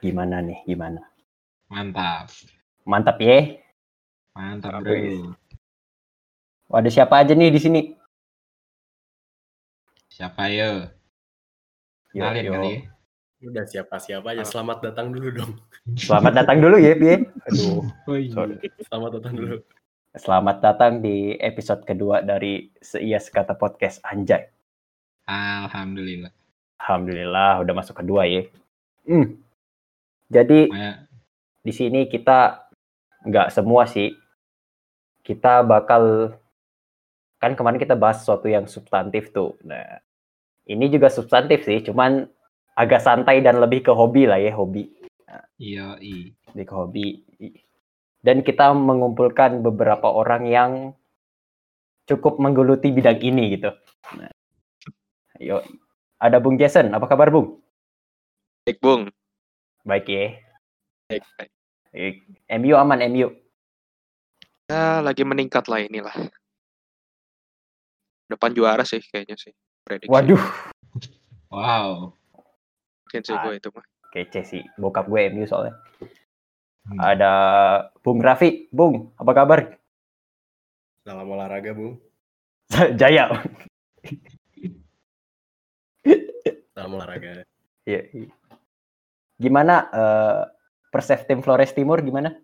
gimana nih? Gimana? Mantap. Mantap ya. Mantap. Bro. Ada siapa aja nih di sini? Siapa ya? Yo, Kenalin yo. kali ya. Udah siapa-siapa aja. Selamat datang dulu dong. Selamat datang dulu ya, Pie. Aduh, Oh iya. sorry. Selamat datang dulu. Selamat datang di episode kedua dari Seia Sekata Podcast Anjay. Alhamdulillah. Alhamdulillah udah masuk kedua ya. Hmm. Jadi Maya, di sini kita nggak semua sih. Kita bakal kan kemarin kita bahas sesuatu yang substantif tuh. Nah, ini juga substantif sih, cuman agak santai dan lebih ke hobi lah ya, hobi. iya, i. Lebih ke hobi. Dan kita mengumpulkan beberapa orang yang cukup menggeluti bidang ini gitu. Nah, ayo, ada Bung Jason, apa kabar Bung? Baik, Bung. Baik ya. Baik, baik. Baik. MU aman, MU. Ya, lagi meningkat lah inilah. Depan juara sih kayaknya sih. Prediksi. Waduh, Wow. Mungkin sih Ah. gue itu mah. kece sih. Bokap gue MU soalnya. Hmm. Ada Bung Raffi. Bung, apa kabar? Salam olahraga, Bung. Jaya. Salam olahraga. Iya. Gimana eh Persef tim Flores Timur gimana?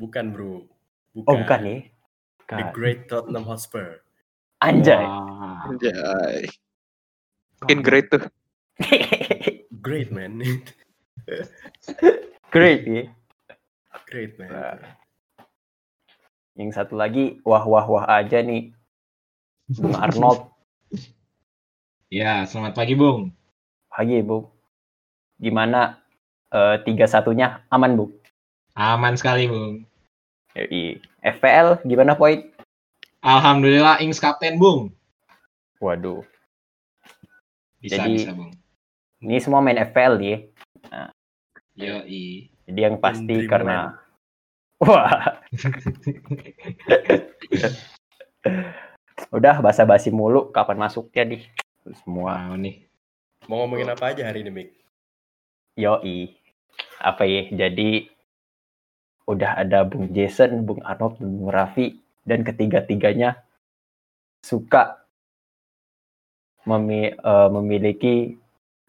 Bukan, Bro. Bukan. Oh, bukan ya. The Bukan. Great Tottenham Hotspur. Anjay. Wah. Anjay. Mungkin great tuh. Great, man. Great ya. Great, man. Nah. Yang satu lagi wah wah wah aja nih. Bung Arnold. Ya, selamat pagi, Bung. Pagi, Bung. Gimana eh, tiga satunya aman, Bung? Aman sekali, Bung. Yoi. FPL gimana poin? Alhamdulillah, Ings Kapten, Bung. Waduh, Bisa, Jadi- bisa, Bung. ini semua main FPL ya. Yo, i. Jadi yang pasti karena wah udah basa-basi mulu kapan masuknya nih semua Wow nih. Mau ngomongin apa aja hari ini, Mik? Yoi apa ya jadi udah ada Bung Jason, Bung Arnold, dan Bung Raffi dan ketiga-tiganya suka memi- eh, memiliki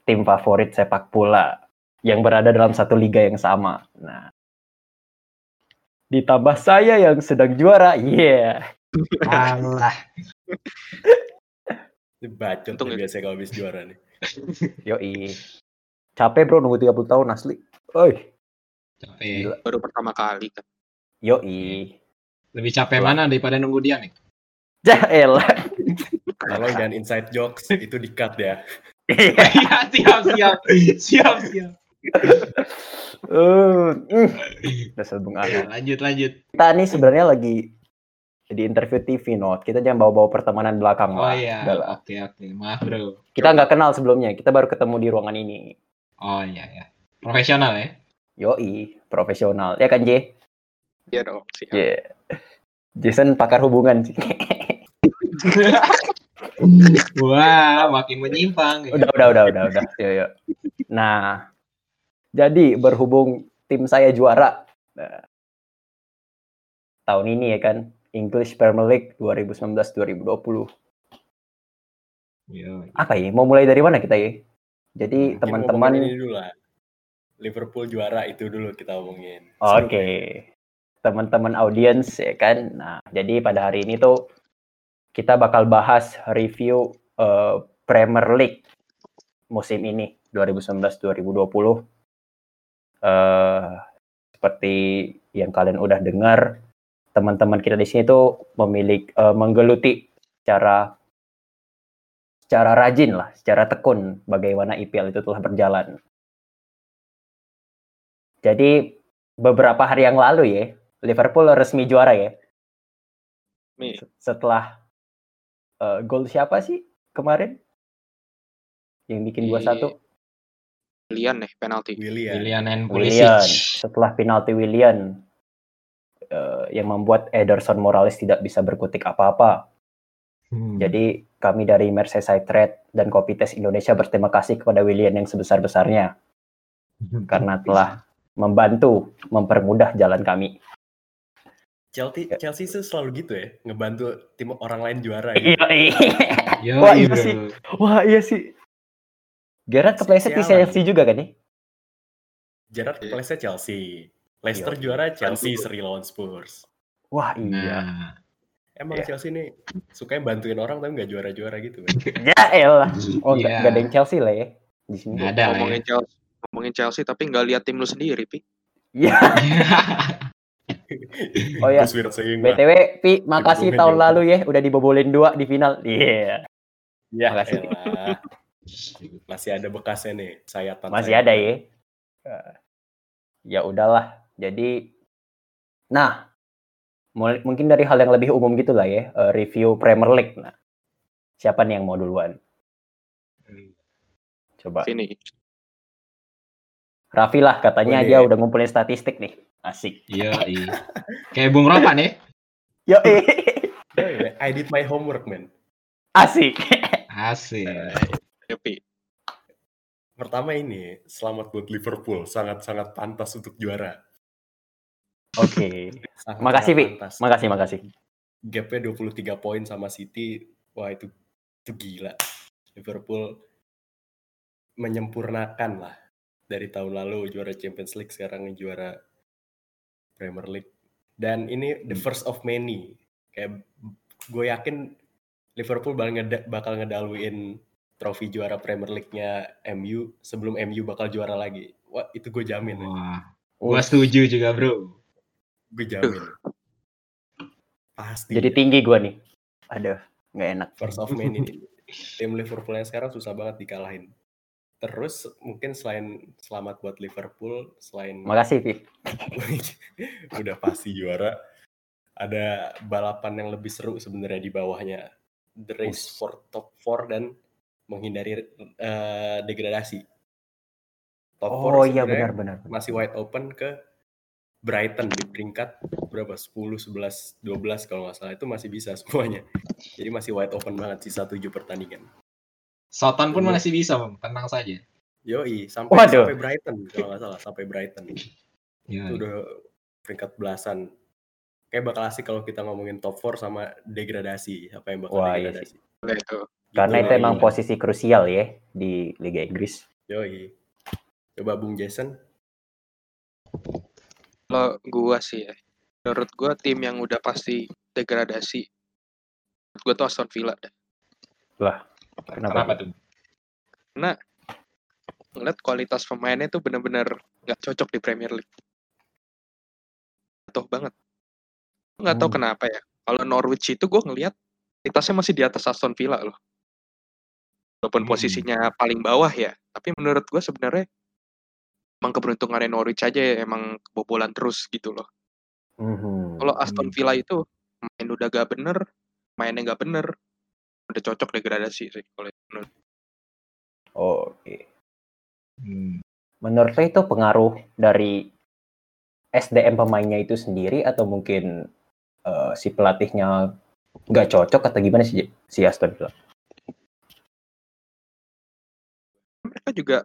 tim favorit sepak bola yang berada dalam satu liga yang sama. Nah, ditambah saya yang sedang juara, yeah. Bacot Untung ya. biasanya kalau habis juara nih. Yoi. Capek bro nunggu 30 tahun asli. Oi, Capek. Gila. Baru pertama kali kan. yoi. Lebih capek Wah. mana daripada nunggu dia nih? Jael. Tolong jangan inside jokes, itu di-cut ya. Iya, siap, siap. Siap, siap. Uh. Dasar Bung. Lanjut, lanjut. Kita nih sebenarnya lagi di interview TV not. Kita jangan bawa-bawa pertemanan belakang Oh lah. iya, oke, oke. Maaf, bro. Kita nggak kenal sebelumnya. Kita baru ketemu di ruangan ini. Oh iya, ya. Profesional ya? Yoi, profesional. Ya kan, J? Iya dong. Siap. Yeah. Jason pakar hubungan sih. Wah, makin menyimpang. ya. udah, udah, udah, udah, udah. Yo, yo. Nah, jadi berhubung tim saya juara nah, tahun ini ya kan, English Premier League 2019-2020. Yo, Apa ya? Mau mulai dari mana kita ya? Jadi Mungkin teman-teman, ini dulu lah. Liverpool juara itu dulu kita omongin. oke, Seru, kan? teman-teman audiens ya kan. Nah, jadi pada hari ini tuh kita bakal bahas review eh, Premier League musim ini 2019-2020. Eh seperti yang kalian udah dengar, teman-teman kita di sini tuh memiliki eh, menggeluti secara secara rajin lah, secara tekun bagaimana IPL itu telah berjalan. Jadi beberapa hari yang lalu ya, Liverpool resmi juara ya. Setelah eh, gol siapa sih kemarin? Yang bikin 2-1? Willian nih penalti. William. Willian and Willian. Pulisic. Setelah penalti Willian eh, yang membuat Ederson Morales tidak bisa berkutik apa-apa. Hmm. Jadi kami dari Merseyside Trade dan Kopites Indonesia berterima kasih kepada William yang sebesar-besarnya karena telah membantu mempermudah jalan kami. Chelsea Ya. Chelsea itu selalu gitu ya, ngebantu tim orang lain juara gitu. Iya, iya. Yo, Wah, iya, iya sih. Wah iya sih. Gerard kepleset di. Chelsea juga kan nih? Gerrard Iya. kepleset Chelsea. Leicester Iya. juara Chelsea seri lawan Spurs. Wah iya. Nah, Emang Iya. Chelsea ini sukanya bantuin orang tapi nggak juara-juara gitu. Ya elah. Oh nggak Iya. nggak ada yang Chelsea lah ya di sini. nggak ada lah ya. ngomongin Chelsea, ngomongin Chelsea tapi nggak lihat tim lu sendiri, Pi. Iya. Oh ya. BTW Pi makasih Dibobohin tahun juga. lalu ya udah dibobolin dua di final. Iya. Ya Makasih. elah. Masih ada bekasnya nih, sayatan. Masih ada ya. Ya udahlah. Jadi nah mungkin dari hal yang lebih umum gitu lah ya eh, review Premier League. Nah, siapa nih yang mau duluan? Coba. Sini. Raffi lah katanya Boleh. dia udah ngumpulin statistik nih. Asik. Iya, iya. Kayak Bung Ropan ya. Yo, I did my homework man. asik. Asik. Ya, Pi. Pertama ini, selamat buat Liverpool, sangat-sangat pantas untuk juara. Oke. Sangat- Makasih, Pi. Makasih, makasih. Gapnya 23 poin sama City, wah itu itu gila. Liverpool menyempurnakan lah dari tahun lalu juara Champions League sekarang juara Premier League dan ini the first of many kayak gue yakin Liverpool bakal, ngeda- bakal ngedaluin trofi juara Premier League-nya MU sebelum MU bakal juara lagi wah itu gue jamin Wah, gua setuju juga, Bro. Gue jamin pasti Jadi tinggi gua nih. Aduh, nggak enak. first of many nih. tim Liverpool yang sekarang susah banget dikalahin terus mungkin selain selamat buat Liverpool selain Makasih, Pi. udah pasti juara. Ada balapan yang lebih seru sebenarnya di bawahnya. The race Us. for top 4 dan menghindari eh, degradasi. Top Oh 4 iya benar benar. masih wide open ke Brighton di peringkat berapa 10, 11, 12 kalau nggak salah itu masih bisa semuanya. Jadi masih wide open banget sisa 7 pertandingan. Soton pun Iya. masih bisa, Bang. Tenang saja. Yoi, sampai Waduh. sampai Brighton kalau nggak salah, sampai Brighton. Iya. itu udah peringkat belasan. Kayak bakal asik kalau kita ngomongin top 4 sama degradasi. Apa yang bakal Wah, iya degradasi. Nah, itu. Karena Gitu itu emang iya. posisi krusial ya di Liga Inggris. Yoi. Coba Bung Jason. Kalau gua sih ya, menurut gua tim yang udah pasti degradasi, menurut gua tuh Aston Villa dah. Kenapa? Kenapa tuh? Ngeliat kualitas pemainnya tuh bener-bener nggak cocok di Premier League. Jatuh banget. Nggak tahu Hmm. kenapa ya. Kalau Norwich itu gua ngeliat kualitasnya masih di atas Aston Villa loh. Walaupun Hmm. posisinya paling bawah ya, tapi menurut gua sebenarnya emang keberuntungannya Norwich aja ya, emang kebobolan terus gitu loh. Mhm. Kalau Aston. Villa itu main udah gak bener, mainnya gak bener, udah cocok degradasi sih kalau menurut. Oke. Hmm. Menurut lo itu pengaruh dari SDM pemainnya itu sendiri atau mungkin eh, si pelatihnya nggak cocok atau gimana sih si Aston Villa? Mereka juga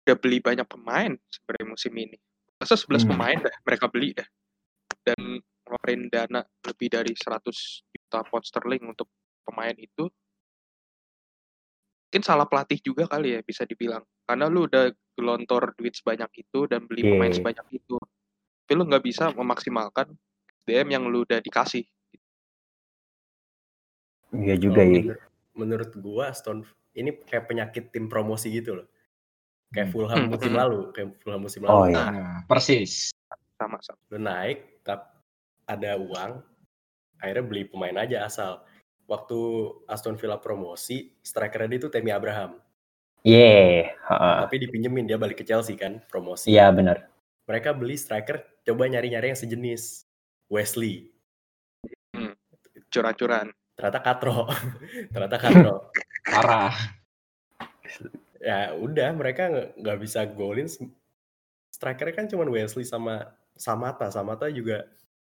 udah beli banyak pemain sebenarnya musim ini. Masa 11 Hmm. pemain dah mereka beli dah. Dan ngeluarin dana lebih dari 100 juta pound sterling untuk pemain itu. Mungkin salah pelatih juga kali ya bisa dibilang. Karena lu udah gelontor duit sebanyak itu dan beli pemain Iya. sebanyak itu. Tapi lu nggak bisa memaksimalkan DM yang lu udah dikasih. Iya juga Kalau ya. menur- Menurut gua Aston ini kayak penyakit tim promosi gitu loh. Kayak Hmm. Fulham Hmm, musim hmm. lalu, kayak Fulham musim Oh, lalu. iya. Nah, persis. Sama-sama. Lu naik, tapi ada uang, akhirnya beli pemain aja asal. Waktu Aston Villa promosi, strikernya dia itu Temi Abraham. Iya, heeh. Tapi dipinjemin dia balik ke Chelsea kan, promosi. Iya benar. Mereka beli striker, coba nyari-nyari yang sejenis. Wesley, Curan-curan. ternyata Katro. ternyata Katro. Parah. Ya udah, mereka nggak bisa golin. Strikernya kan cuma Wesley sama Samata. Samata juga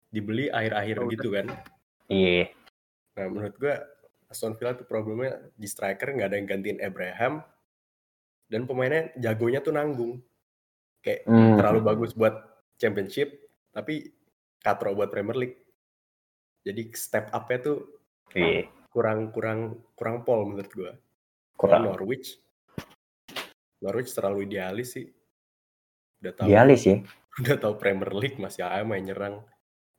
dibeli akhir-akhir Oh, gitu kan. Iya. Nah menurut gua Aston Villa tuh problemnya di striker nggak ada yang gantiin Abraham dan pemainnya jagonya tuh nanggung kayak Hmm. terlalu bagus buat championship tapi katro buat Premier League jadi step up-nya tuh Iya, kurang kurang kurang pol menurut gua kurang Norwich Norwich terlalu idealis sih udah tahu idealis ya. udah tahu Premier League masih aja main nyerang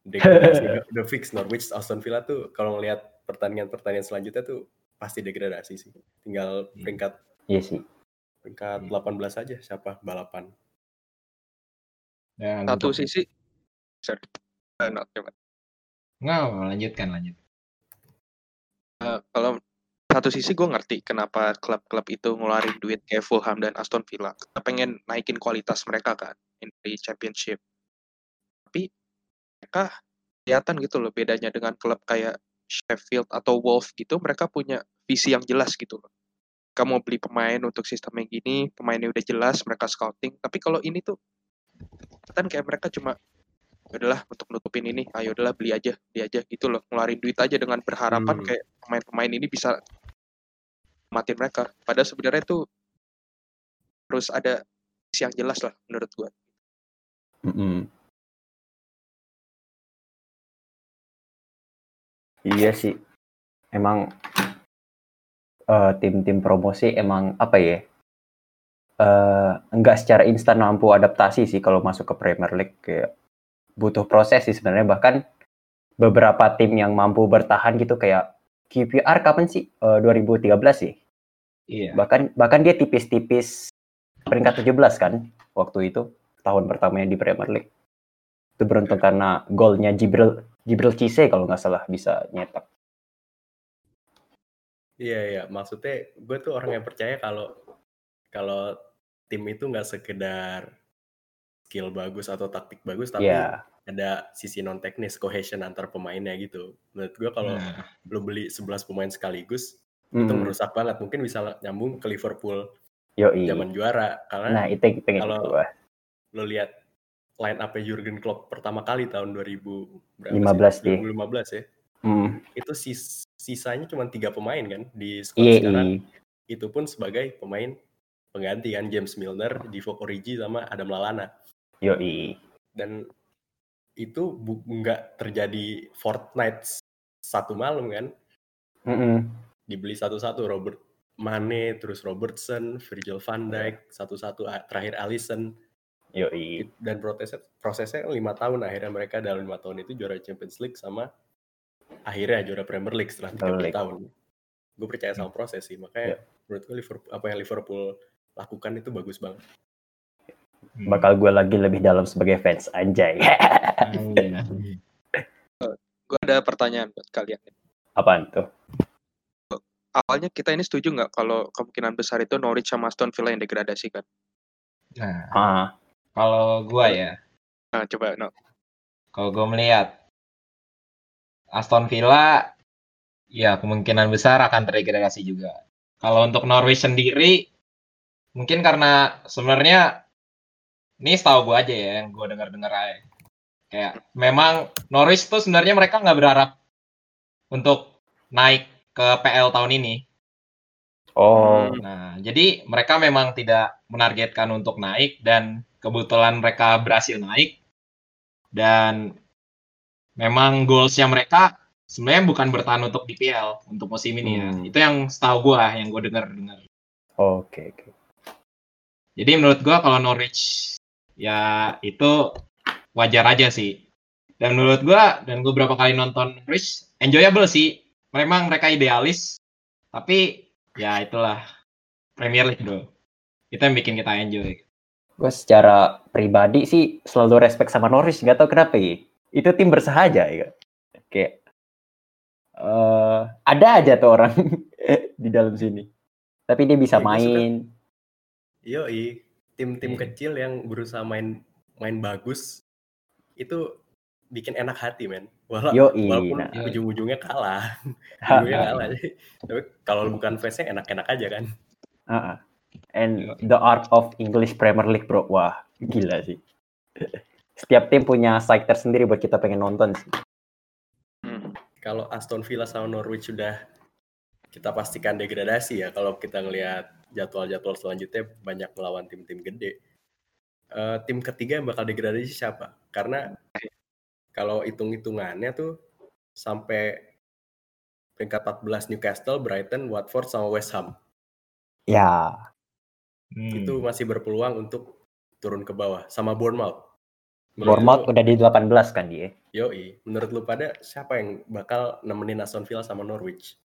degradasi udah, fix Norwich Aston Villa tuh kalau ngelihat pertandingan-pertandingan selanjutnya tuh pasti degradasi sih tinggal Hmm. peringkat Iya sih. peringkat 18 aja siapa balapan Dan Satu untuk- sisi, sorry. Eh, no, coba. Nggak, lanjutkan lanjut. Eh, kalau satu sisi gue ngerti kenapa klub-klub itu ngeluarin duit kayak Fulham dan Aston Villa. Kita pengen naikin kualitas mereka kan di championship. Tapi mereka kelihatan gitu loh bedanya dengan klub kayak Sheffield atau Wolves gitu. Mereka punya visi yang jelas gitu loh. Kamu mau beli pemain untuk sistem yang gini, pemainnya udah jelas, mereka scouting. Tapi kalau ini tuh kan kayak mereka cuma "Ya udahlah untuk nutupin ini ayo udahlah beli aja beli aja gitu loh ngeluarin duit aja dengan berharapan Hmm. kayak pemain-pemain ini bisa matiin mereka padahal sebenarnya itu harus ada visi yang jelas lah menurut gua Mm-mm. Iya sih. Emang eh, tim-tim promosi emang apa ya? eh enggak secara instan mampu adaptasi sih kalau masuk ke Premier League kayak butuh proses sih sebenarnya bahkan beberapa tim yang mampu bertahan gitu kayak QPR kapan sih? Eh, 2013 sih. Iya. Bahkan bahkan dia tipis-tipis peringkat 17 kan waktu itu tahun pertamanya di Premier League. Itu beruntung karena golnya Jibril Jibril Cisse kalau nggak salah bisa nyetak. iya iya maksudnya gue tuh orang yang percaya kalau kalau tim itu nggak sekedar skill bagus atau taktik bagus tapi Iya. ada sisi non teknis cohesion antar pemainnya gitu menurut gue kalau Nah, lo beli 11 pemain sekaligus itu Mm, merusak banget mungkin bisa nyambung ke Liverpool yoi. zaman juara karena Nah, itu yang pengen kalau- gua. lo lihat line up Jurgen Klopp pertama kali tahun 2000 berapa 15 sih? deh. 2015 ya. Mm, Itu sis- sisanya cuma tiga pemain kan di squad iya, sekarang. Itu pun sebagai pemain pengganti kan James Milner, Divock Origi sama Adam Lallana. Yoi. Dan itu bu- nggak terjadi fortnight satu malam kan. Mm-mm. Dibeli satu-satu Robert Mane, terus Robertson, Virgil van Dijk, satu-satu terakhir Alisson. Yoi. dan prosesnya prosesnya lima tahun akhirnya mereka dalam lima tahun itu juara Champions League sama akhirnya juara Premier League setelah 30 Premier League. tahun gue percaya sama proses sih makanya menurut gue Liverpool apa yang Liverpool lakukan itu bagus banget hmm. Bakal gue lagi lebih dalam sebagai fans anjay. Gua ada pertanyaan buat kalian Apaan tuh? awalnya kita ini setuju nggak kalau kemungkinan besar itu Norwich sama Aston Villa yang degradasi kan Nah, Ah, kalau gua ya, nah coba no kalau gua melihat Aston Villa, ya kemungkinan besar akan terdegradasi juga. Kalau untuk Norwich sendiri, mungkin karena sebenarnya ini setahu gua aja ya, yang gua dengar-dengar aja. Kayak memang Norwich tuh sebenarnya mereka nggak berharap untuk naik ke PL tahun ini. oh, Nah, jadi mereka memang tidak menargetkan untuk naik dan kebetulan mereka berhasil naik. Dan memang goalsnya mereka sebenarnya bukan bertahan untuk DPL untuk musim ini ya. Hmm. Itu yang setahu gua, yang gue dengar dengar. oke, oke. Jadi menurut gua kalau Norwich ya itu wajar aja sih. Dan menurut gua dan gue berapa kali nonton Norwich enjoyable sih. Memang mereka idealis, tapi ya itulah Premier League bro. Itu yang bikin kita enjoy. Gue secara pribadi sih selalu respect sama Norwich, nggak tahu kenapa ya. Itu tim bersahaja ya. Kayak eh ada aja tuh orang di dalam sini. Tapi dia bisa Ya, gua suka. main. Tim-tim Iya. kecil yang berusaha main main bagus itu bikin enak hati men. Wala- Yoi, walaupun nah. ujung-ujungnya kalah, ujungnya kalah. Tapi kalau bukan fansnya enak-enak aja kan. ha. And the art of English Premier League bro, wah gila sih. Setiap tim punya side tersendiri buat kita pengen nonton sih. Hmm. Kalau Aston Villa sama Norwich sudah kita pastikan degradasi ya kalau kita ngelihat jadwal-jadwal selanjutnya banyak melawan tim-tim gede. Eh, tim ketiga yang bakal degradasi siapa? Karena kalau hitung-hitungannya tuh sampai peringkat 14 Newcastle, Brighton, Watford sama West Ham. Ya, Hmm. Itu masih berpeluang untuk turun ke bawah sama Bournemouth. Menurut Bournemouth lu- udah di 18 kan dia. Yoi, menurut lu pada siapa yang bakal nemenin Aston Villa sama Norwich?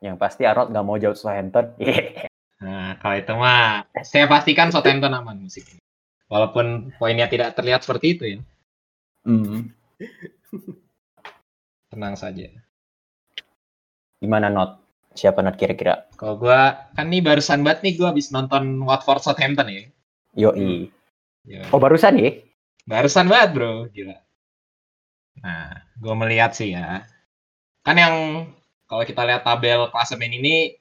Yang pasti Arnold nggak mau jauh Southampton. Nah, kalau itu mah saya pastikan Southampton aman musik. Walaupun poinnya tidak terlihat seperti itu ya. Hmm. Tenang saja. Gimana not? Siapa not kira-kira? Kalau gua kan nih barusan banget nih gua habis nonton Watford Southampton ya. Yoi. Ya. Oh barusan ya? Barusan banget bro, gila. Nah, gue melihat sih ya. Kan yang kalau kita lihat tabel klasemen ini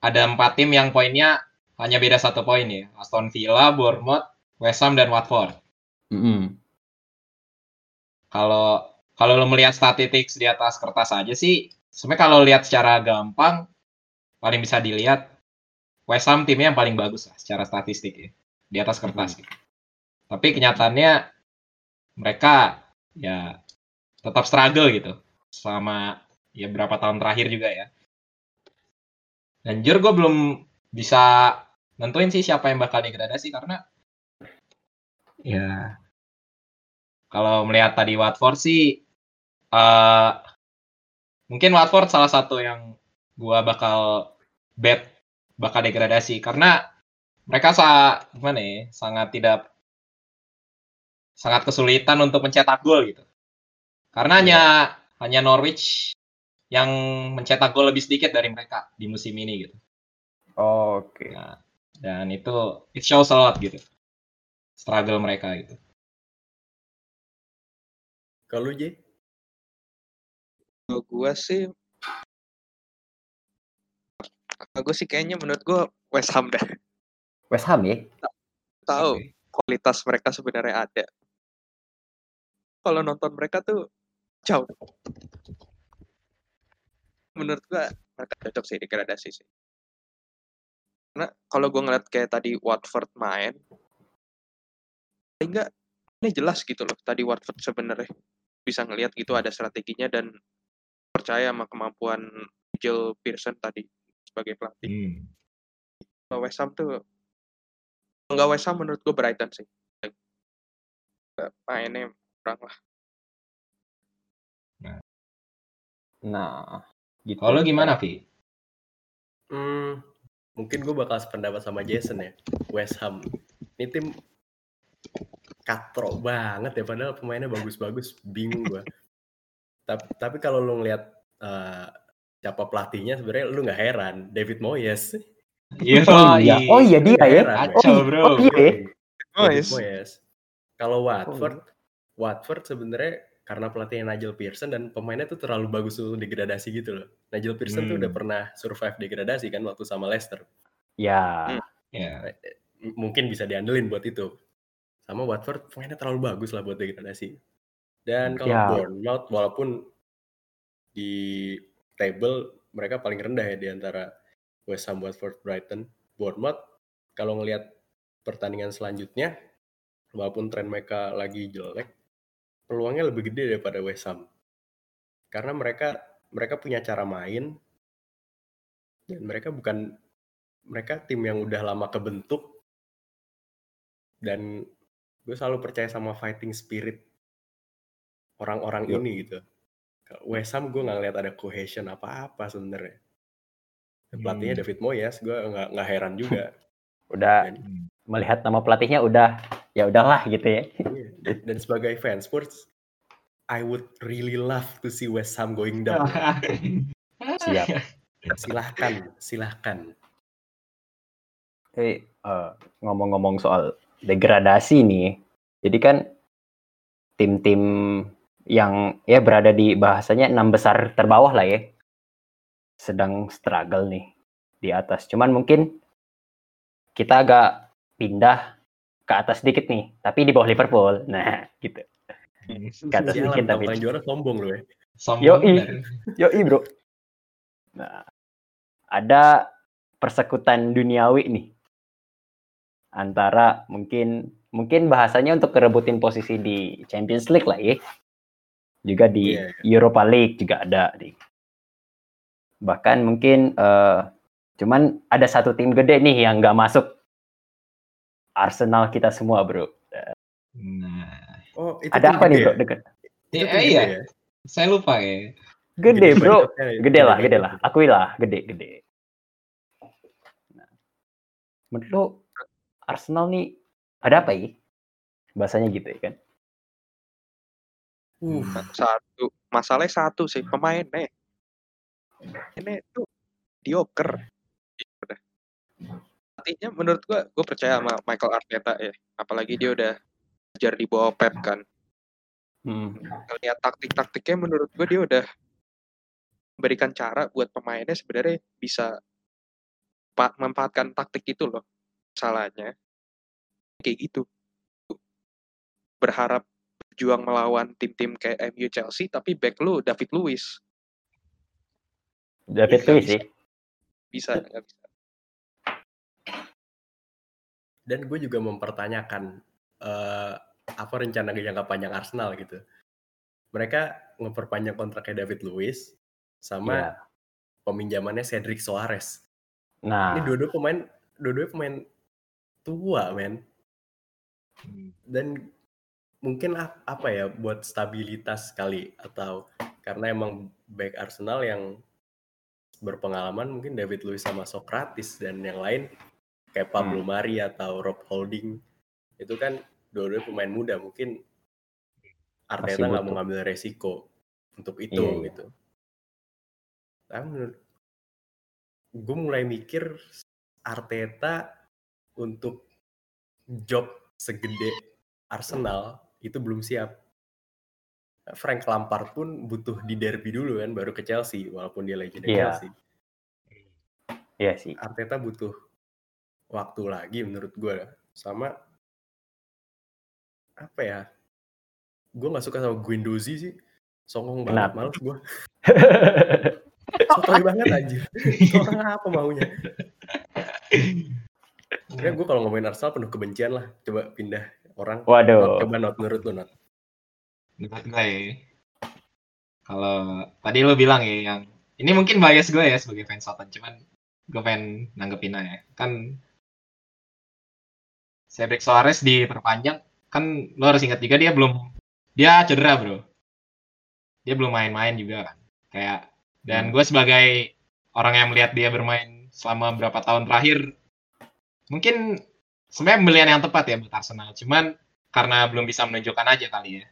ada empat tim yang poinnya hanya beda satu poin ya. Aston Villa, Bournemouth, West Ham dan Watford. Mm-mm. Kalau kalau lo melihat statistik di atas kertas aja sih, sebenarnya kalau lihat secara gampang paling bisa dilihat West Ham timnya yang paling bagus lah secara statistik ya di atas kertas. gitu. Tapi kenyataannya mereka ya tetap struggle gitu selama ya berapa tahun terakhir juga ya. Dan jujur gue belum bisa nentuin sih siapa yang bakal degradasi karena ya kalau melihat tadi Watford sih eh mungkin Watford salah satu yang gua bakal bet bakal degradasi karena mereka sa gimana ya sangat tidak sangat kesulitan untuk mencetak gol gitu karena hanya hanya Norwich yang mencetak gol lebih sedikit dari mereka di musim ini gitu Oke. Nah, dan itu it shows a lot gitu struggle mereka gitu Kalau lu, J? Kalau gue sih kalau gue sih kayaknya menurut gue West Ham dah West Ham ya? tahu Oke. kualitas mereka sebenarnya ada. Kalau nonton mereka tuh jauh. Menurut gua mereka cocok sih degradasi sih. Karena kalau gua ngeliat kayak tadi Watford main, enggak ini jelas gitu loh. Tadi Watford sebenarnya bisa ngelihat gitu ada strateginya dan percaya sama kemampuan Nigel Pearson tadi sebagai pelatih. Hmm. Kalau West Ham tuh nggak West Ham menurut gue Brighton sih mainnya kurang lah Nah, gitu. Kalau gimana, Vi? Hmm, mungkin gue bakal sependapat sama Jason ya. West Ham. Ini tim katro banget ya, padahal pemainnya bagus-bagus. Bingung gue. tapi, tapi kalau lu ngeliat eh, siapa pelatihnya, sebenarnya lu nggak heran. David Moyes. Iya, Oh iya, oh iya dia ya. Heran, Kacau, Oh, bro. oh iya. ya? David Moyes. Moyes. Kalau Watford, Watford sebenarnya karena pelatihnya Nigel Pearson dan pemainnya tuh terlalu bagus untuk degradasi gitu loh. Nigel Pearson tuh Hmm. udah pernah survive degradasi kan waktu sama Leicester. Ya. Hmm. Ya. M- mungkin bisa diandelin buat itu. Sama Watford pemainnya terlalu bagus lah buat degradasi. Dan kalau Ya. Bournemouth walaupun di table mereka paling rendah ya di antara West Ham, Watford, Brighton, Bournemouth kalau ngelihat pertandingan selanjutnya walaupun tren mereka lagi jelek peluangnya lebih gede daripada West Ham. Karena mereka mereka punya cara main dan mereka bukan mereka tim yang udah lama kebentuk dan gue selalu percaya sama fighting spirit orang-orang Yo. ini gitu. West Ham gue nggak ngeliat ada cohesion apa-apa sebenarnya. Pelatihnya Hmm. David Moyes, gue nggak nggak heran juga. Udah Dan, melihat nama pelatihnya udah ya udahlah gitu ya. iya. Dan sebagai fans Spurs, I would really love to see West Ham going down. Siap. silahkan, silahkan. Tapi eh, ngomong-ngomong soal degradasi nih, jadi kan tim-tim yang ya berada di bahasanya enam besar terbawah lah ya, sedang struggle nih di atas. Cuman mungkin kita agak pindah ke atas sedikit nih, tapi di bawah Liverpool. Nah, gitu. Ke atas Sialan, sedikit tapi. juara sombong loh ya. Sombong Yoi. bener. Yoi bro. Nah, ada persekutan duniawi nih antara mungkin mungkin bahasanya untuk kerebutin posisi di Champions League lah ya. Juga di Iya. Europa League juga ada nih. Bahkan mungkin eh, cuman ada satu tim gede nih yang nggak masuk. Arsenal kita semua bro. Nah, Oh, itu ada apa nih bro? ya? Deket. Itu iya, tim iya. gede ya? saya lupa ya. Gede bro. banyaknya ya, Gede lah, gede lah. Akui lah, gede, gede. Nah, menurut lo Arsenal nih ada apa ya? Bahasanya gitu ya kan? Uh, Nah, Satu, masalahnya satu sih pemainnya. Ini tuh dioker. Udah. Artinya menurut gua, gue percaya sama Michael Arteta ya. Apalagi dia udah belajar di bawah Pep kan. Hmm. Lihat taktik-taktiknya menurut gue dia udah memberikan cara buat pemainnya sebenarnya bisa memanfaatkan taktik itu loh. Salahnya kayak gitu. Berharap berjuang melawan tim-tim kayak MU Chelsea tapi back lu David Luiz David Luiz sih. bisa nggak bisa dan gue juga mempertanyakan eh, apa rencana jangka panjang Arsenal gitu. Mereka memperpanjang kontraknya David Luiz sama Iya. peminjamannya Cedric Soares. Nah, Ini dua-dua pemain, dua-dua pemain tua, men. Dan mungkin ap- apa ya buat stabilitas kali atau karena emang back Arsenal yang berpengalaman mungkin David Luiz sama Socrates dan yang lain kayak Pablo Mari atau Rob Holding itu kan dua-dua pemain muda mungkin Arteta nggak mau ngambil resiko untuk itu Iya, iya. gitu. Tapi menurut gue mulai mikir Arteta untuk job segede Arsenal itu belum siap. Frank Lampard pun butuh di derby dulu kan baru ke Chelsea walaupun dia legenda Iya. Chelsea. iya sih. Arteta butuh waktu lagi menurut gue sama apa ya? Gue nggak suka sama Guendouzi sih. Songong banget Kenapa? males gue sotoy banget anjir. Orang apa maunya? Kayaknya gue kalau ngomongin Arsenal penuh kebencian lah. Coba pindah orang. Not, Waduh. coba not menurut lu not. Menurut gue ya. Kalau tadi lo bilang ya yang ini mungkin bias gue ya sebagai fans Soton, cuman gue pengen nanggepin aja. Kan Cedric Soares diperpanjang, kan lo harus ingat juga dia belum dia cedera bro. Dia belum main-main juga kan. Kayak dan gue sebagai orang yang melihat dia bermain selama berapa tahun terakhir, mungkin sebenarnya pembelian yang tepat ya buat Arsenal. Cuman karena belum bisa menunjukkan aja kali ya.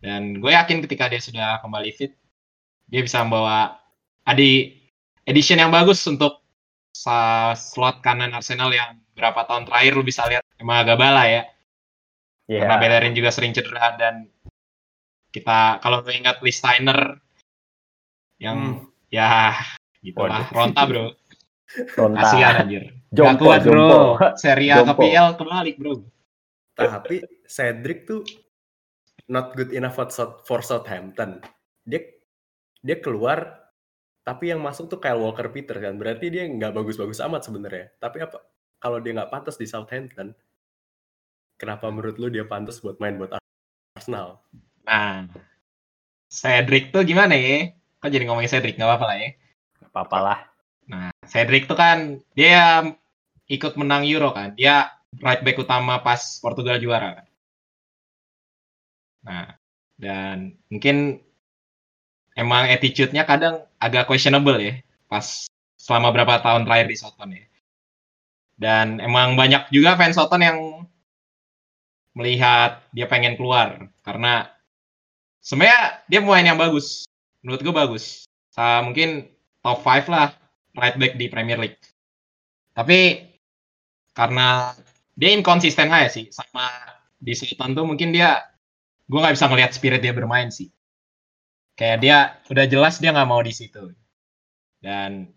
Dan gue yakin ketika dia sudah kembali fit, dia bisa membawa adi edition yang bagus untuk slot kanan Arsenal yang berapa tahun terakhir lu bisa lihat emang agak bala ya. Iya. Karena Bellerin juga sering cedera dan kita kalau lu ingat Lee Steiner yang ya gitulah Waduh. Ronta bro. Ronta. Kasihan anjir. Gak Jompo, kuat bro. jompo. Serie A ke. PL kebalik bro. tapi Cedric tuh not good enough for, South- for Southampton dia dia keluar tapi yang masuk tuh Kyle Walker Peter kan berarti dia nggak bagus-bagus amat sebenarnya tapi apa kalau dia nggak pantas di Southampton kenapa menurut lu dia pantas buat main buat Arsenal Nah, Cedric tuh gimana ya? Kok jadi ngomongin Cedric nggak apa-apa lah ya? Gak apa-apa lah. Nah, Cedric tuh kan dia ikut menang Euro kan. Dia right back utama pas Portugal juara kan. Nah, dan mungkin emang attitude-nya kadang agak questionable ya pas selama berapa tahun terakhir di Soton ya. Dan emang banyak juga fans Soton yang melihat dia pengen keluar karena sebenarnya dia pemain yang bagus. Menurut gue bagus. Sa mungkin top 5 lah right back di Premier League. Tapi karena dia inkonsisten aja sih sama di Sultan tuh mungkin dia gue nggak bisa ngelihat spirit dia bermain sih. Kayak dia udah jelas dia nggak mau di situ. Dan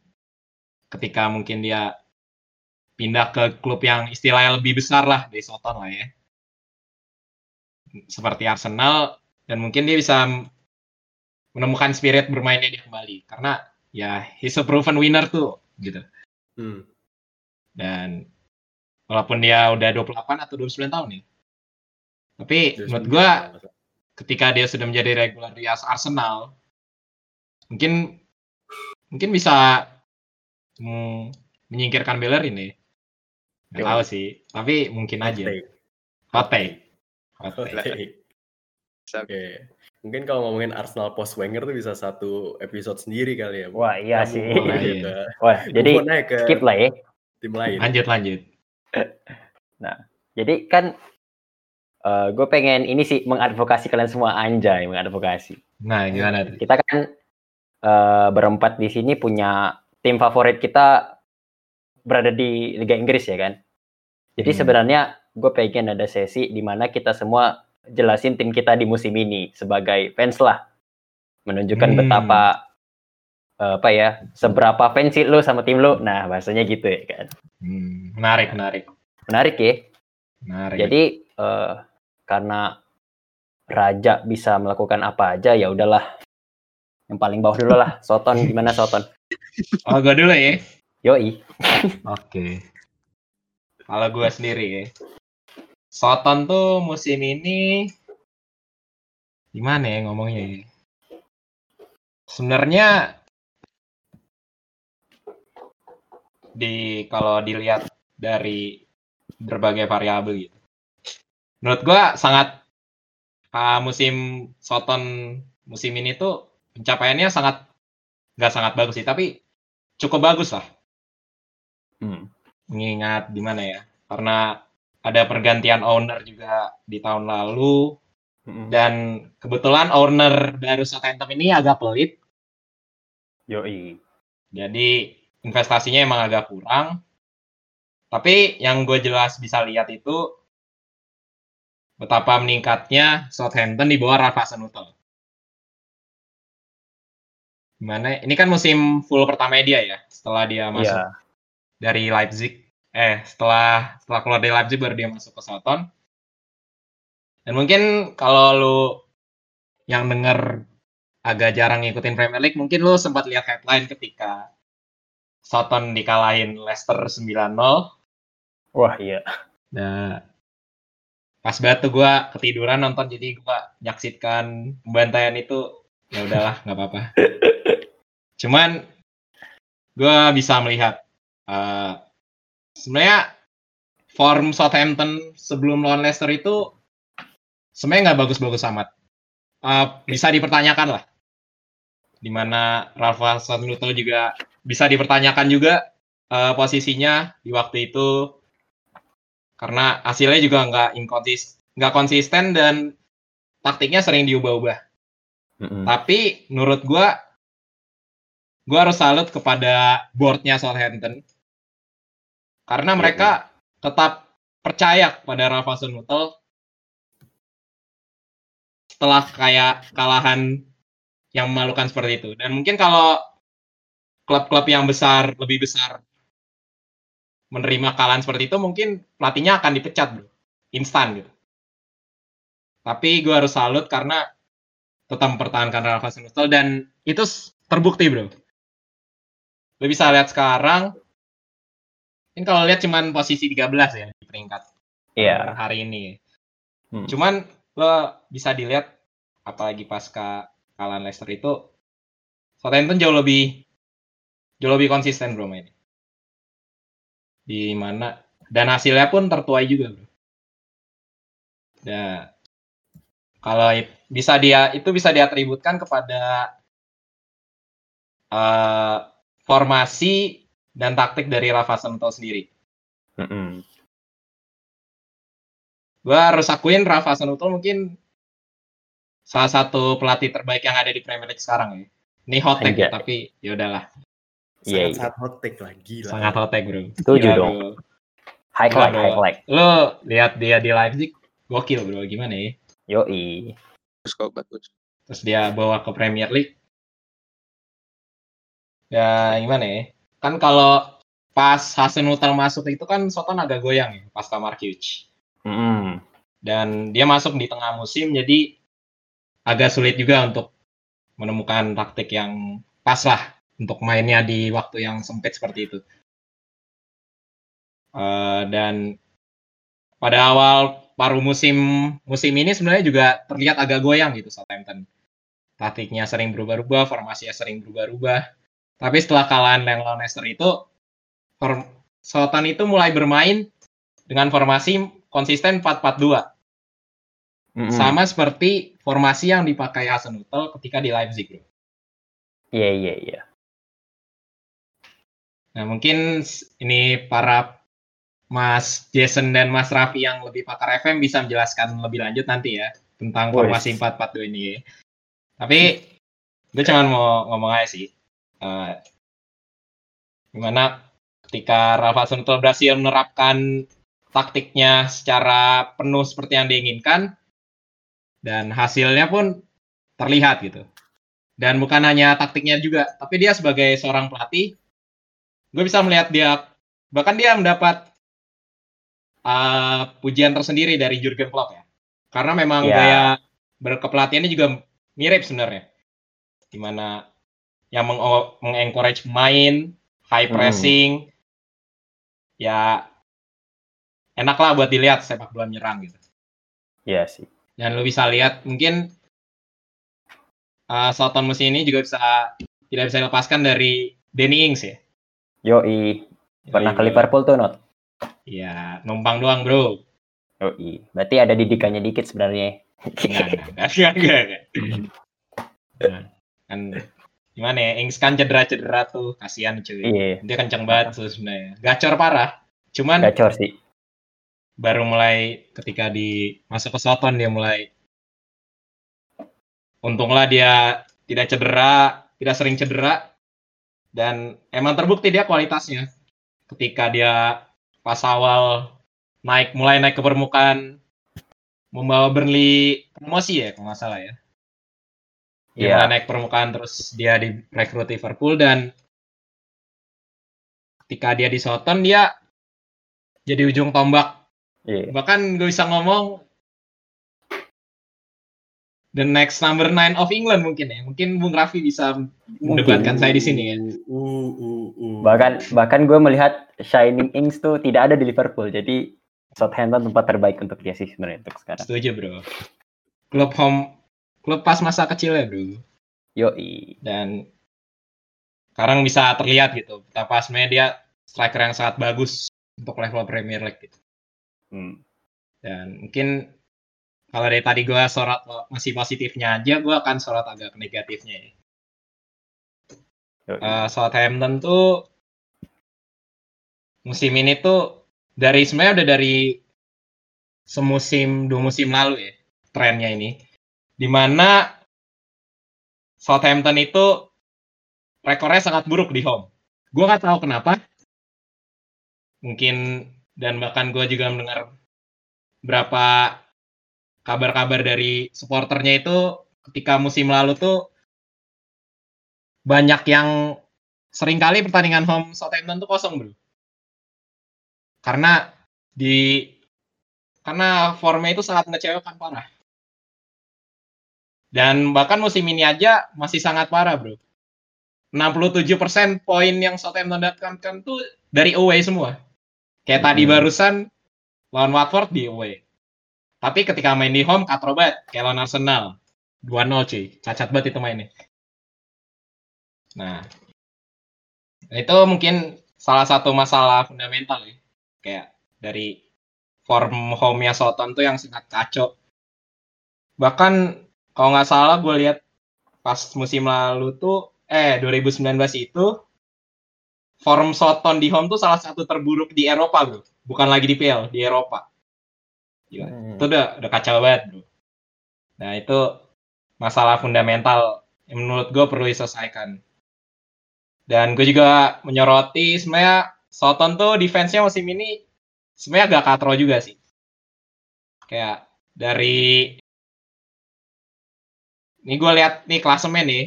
ketika mungkin dia pindah ke klub yang istilahnya lebih besar lah dari Soton lah ya. Seperti Arsenal dan mungkin dia bisa menemukan spirit bermainnya dia kembali karena ya he's a proven winner tuh gitu. Hmm. Dan walaupun dia udah 28 atau 29 tahun nih. Tapi menurut gua ketika dia sudah menjadi regular di Arsenal mungkin mungkin bisa hmm, menyingkirkan Bellerin nih. Yo. tahu sih, tapi mungkin Hot aja. Hot take. Hot take. Oke. Mungkin kalau ngomongin Arsenal post Wenger tuh bisa satu episode sendiri kali ya. Wah, iya Kita sih. Iya. ke- Wah, jadi on aja ke skip lah ya. tim lain. Lanjut lanjut. Jadi kan gue pengen ini sih mengadvokasi kalian semua anjay, mengadvokasi. Nah, gimana tuh? Kita kan eh, berempat di sini punya tim favorit kita berada di Liga Inggris ya kan. Jadi Hmm. sebenarnya gue pengen ada sesi di mana kita semua jelasin tim kita di musim ini sebagai fans lah, menunjukkan Hmm. betapa eh, apa ya, seberapa fans sih lu sama tim lu. Nah bahasanya gitu ya kan. Hmm, menarik, menarik. Menarik ya. Menarik. Jadi eh, karena raja bisa melakukan apa aja ya udahlah. Yang paling bawah dulu lah. Soton gimana Soton? oh, gue dulu ya. Yoi. Oke. Kalau gue sendiri. Soton tuh musim ini gimana ya ngomongnya ya? Sebenarnya di kalau dilihat dari berbagai variabel gitu. Menurut gua sangat ah, musim Soton musim ini tuh pencapaiannya sangat nggak sangat bagus sih, tapi cukup bagus lah Hmm. Mengingat di mana ya karena ada pergantian owner juga di tahun lalu Mm-mm. dan kebetulan owner baru Southampton ini agak pelit Yoi. jadi investasinya emang agak kurang tapi yang gue jelas bisa lihat itu betapa meningkatnya Southampton di bawah Rafa Hasenhuttl gimana ini kan musim full pertama dia ya setelah dia masuk Iya. dari Leipzig. Eh, setelah setelah keluar dari Leipzig baru dia masuk ke Southampton. Dan mungkin kalau lu yang denger agak jarang ngikutin Premier League, mungkin lu sempat lihat headline ketika Southampton dikalahin Leicester 9-0. Wah iya. Nah, pas banget tuh gue ketiduran nonton jadi gue nyaksikan pembantaian itu ya udahlah nggak apa-apa. Cuman gue bisa melihat eh, sebenarnya form Southampton sebelum lawan Leicester itu sebenarnya nggak bagus-bagus amat. Eh, bisa dipertanyakan lah. Di mana Rafa Hasenhuttl juga bisa dipertanyakan juga eh, posisinya di waktu itu karena hasilnya juga nggak inkonsis nggak konsisten dan taktiknya sering diubah-ubah. Mm-mm. Tapi menurut gua gua harus salut kepada boardnya Southampton karena mereka tetap percaya kepada Rafa Hasenhuttl setelah kayak kalahan yang memalukan seperti itu. Dan mungkin kalau klub-klub yang besar lebih besar menerima kalahan seperti itu mungkin pelatihnya akan dipecat bro. Instan gitu. Tapi gue harus salut karena tetap mempertahankan Rafa Hasenhuttl dan itu terbukti bro. Lo bisa lihat sekarang ini kalau lihat cuman posisi 13 ya di peringkat Iya. hari ini Hmm. cuman lo bisa dilihat apalagi pasca kalahan Leicester itu Southampton jauh lebih jauh lebih konsisten bro mainnya di mana dan hasilnya pun tertuai juga bro. Nah, kalau bisa dia itu bisa diatributkan kepada eh, formasi dan taktik dari Rafa Hasenhuttl sendiri. Mm-mm. Gue harus akuin Rafa Hasenhuttl mungkin salah satu pelatih terbaik yang ada di Premier League sekarang ya. Ini hot take ya, tapi ya udahlah. Iya, iya. Sangat hot take lah, gila. Sangat hot take, bro. Setuju dong. High like, high like. Lo lihat dia di Leipzig, gokil bro. Gimana ya? Yoi. Bagus kok, bagus. Terus dia bawa ke Premier League. Ya gimana ya? Kan kalau pas Hasenhuttl masuk itu kan Soton agak goyang ya, pasca Mark Hughes. Mm-mm. Dan dia masuk di tengah musim, jadi agak sulit juga untuk menemukan taktik yang pas lah untuk mainnya di waktu yang sempit seperti itu. Eh, dan pada awal paruh musim musim ini sebenarnya juga terlihat agak goyang gitu Southampton. Taktiknya sering berubah-ubah, formasinya sering berubah-ubah. Tapi setelah kalahan yang lawan Leicester itu, Southampton itu mulai bermain dengan formasi konsisten 4-4-2. Mm-mm. Sama seperti formasi yang dipakai Hasenhuttl ketika di Leipzig. Iya iya iya. Nah, mungkin ini para Mas Jason dan Mas Raffi yang lebih pakar FM bisa menjelaskan lebih lanjut nanti ya tentang formasi 4-4-2 ini. Tapi gue cuma mau ngomong aja sih. Eh, gimana ketika Ralph Hasenhuttl berhasil menerapkan taktiknya secara penuh seperti yang diinginkan dan hasilnya pun terlihat gitu. Dan bukan hanya taktiknya juga, tapi dia sebagai seorang pelatih gue bisa melihat dia bahkan dia mendapat uh, pujian tersendiri dari Jurgen Klopp ya karena memang Ya. gaya berkepelatihannya juga mirip sebenarnya di mana yang meng- mengencourage pemain high Hmm. pressing ya enak lah buat dilihat sepak bola menyerang gitu Iya sih. dan lo bisa lihat mungkin uh, Southampton musim ini juga bisa tidak bisa dilepaskan dari Danny Ings ya Yoi. Pernah ke Yoi. Liverpool tuh not? Iya, numpang doang, bro. Yoi. Berarti ada didikannya dikit sebenarnya. Enggak, enggak, enggak, enggak, enggak, enggak. Kan gimana ya, Ings kan cedera-cedera tuh, kasihan cuy. Iya. Dia kenceng banget tuh sebenarnya. Gacor parah. Cuman Gacor sih. baru mulai ketika di masuk ke Soton dia mulai untunglah dia tidak cedera, tidak sering cedera dan emang terbukti dia kualitasnya ketika dia pas awal naik mulai naik ke permukaan membawa Burnley promosi ya kalau nggak salah ya. Dia Iya. mulai naik permukaan terus dia direkrut Liverpool dan ketika dia di Soton dia jadi ujung tombak Iya. bahkan gue bisa ngomong the next number nine of England mungkin ya mungkin Bung Raffi bisa mendebatkan saya di sini ya Uh, uh, uh. Bahkan bahkan gue melihat Shining Ings tuh tidak ada di Liverpool. Jadi Southampton tempat terbaik untuk dia sih sebenarnya untuk sekarang. setuju bro klub home klub pas masa kecil ya bro Yoi. dan sekarang bisa terlihat gitu betapa sebenarnya dia striker yang sangat bagus untuk level Premier League gitu Hmm. dan mungkin kalau dari tadi gue sorot masih positifnya aja gue akan sorot agak negatifnya ya Yoi. Eh, Southampton tuh musim ini tuh dari sebenarnya udah dari semusim dua musim lalu ya trennya ini di mana Southampton itu rekornya sangat buruk di home. Gue nggak tahu kenapa. Mungkin dan bahkan gue juga mendengar berapa kabar-kabar dari supporternya itu ketika musim lalu tuh banyak yang sering kali pertandingan home Southampton tuh kosong bro. Karena di karena formnya itu sangat mengecewakan parah dan bahkan musim ini aja masih sangat parah bro. 67% poin yang Southampton dapatkan tuh dari away semua. Kayak tadi Hmm. barusan lawan Watford di away. Tapi ketika main di home katrobat kayak lawan Arsenal. 2-0 cuy. Cacat banget itu mainnya. Nah, itu mungkin salah satu masalah fundamental ya. Kayak dari form home-nya Soton tuh yang sangat kacau. Bahkan kalau nggak salah gue lihat pas musim lalu tuh, eh 2019 itu form Soton di home tuh salah satu terburuk di Eropa bro. Bukan lagi di PL, di Eropa. Gila Hmm. itu udah udah kacau banget bro. Nah itu masalah fundamental yang menurut gue perlu diselesaikan. Dan gue juga menyoroti sebenarnya Soton tuh defense-nya musim ini sebenarnya agak katro juga sih. Kayak dari ini gue lihat nih klasemen nih,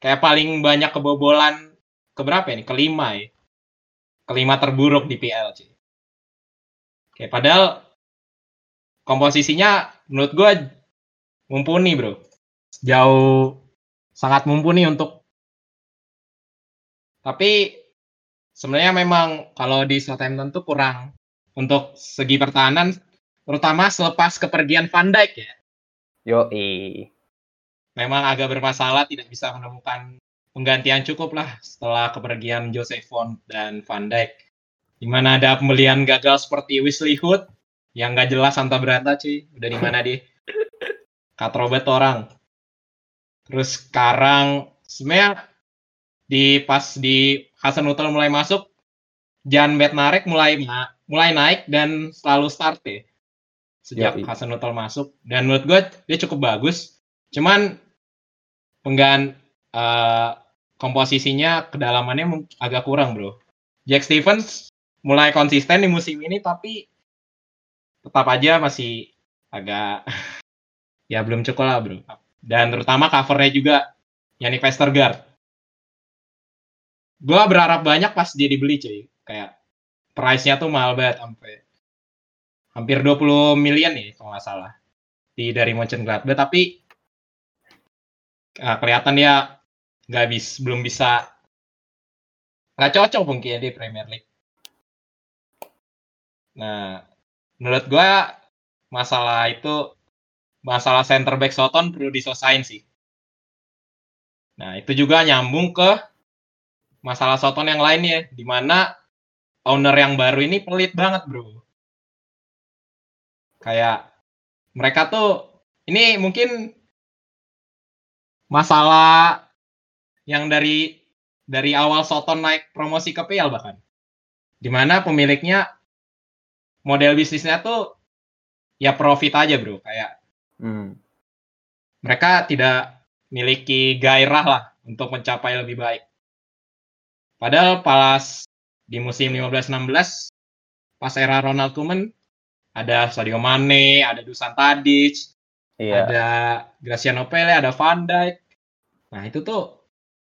kayak paling banyak kebobolan ke berapa ya nih? Kelima ya. Kelima terburuk di PL sih. Kayak padahal komposisinya menurut gue mumpuni bro. Jauh sangat mumpuni untuk tapi sebenarnya memang kalau di Southampton tuh kurang untuk segi pertahanan terutama selepas kepergian Van Dijk ya. Yo, Memang agak bermasalah tidak bisa menemukan penggantian cukup lah setelah kepergian Joseph Font dan Van Dijk. Di mana ada pembelian gagal seperti Wesley Hood yang nggak jelas Santa Berata cuy. Udah di mana dia? Kat Robert orang. Terus sekarang sebenarnya di pas di Hasan Utel mulai masuk, Jan Bednarek mulai mulai naik dan selalu start ya. Sejak Yoi. Hasan Utel masuk dan menurut gue dia cukup bagus. Cuman penggan eh, komposisinya kedalamannya agak kurang bro. Jack Stevens mulai konsisten di musim ini tapi tetap aja masih agak ya belum cukup lah bro. Dan terutama covernya juga Yannick Vestergaard. Gue berharap banyak pas dia dibeli cuy. Kayak price-nya tuh mahal banget sampai hampir 20 million ya kalau nggak salah di dari Mönchengladbach tapi ah, kelihatan dia nggak bis belum bisa nggak cocok mungkin ya di Premier League. Nah, menurut gua masalah itu masalah center back Soton perlu diselesain sih. Nah, itu juga nyambung ke masalah Soton yang lainnya, di mana owner yang baru ini pelit banget, bro. Kayak mereka tuh ini mungkin masalah yang dari dari awal Soton naik promosi ke PL bahkan. Di mana pemiliknya model bisnisnya tuh ya profit aja, bro. Kayak Hmm. mereka tidak memiliki gairah lah untuk mencapai lebih baik. Padahal pas di musim 15-16 pas era Ronald Koeman ada Sadio Mane, ada Dusan Tadic, Iya. ada Graciano Pele, ada Van Dijk. Nah, itu tuh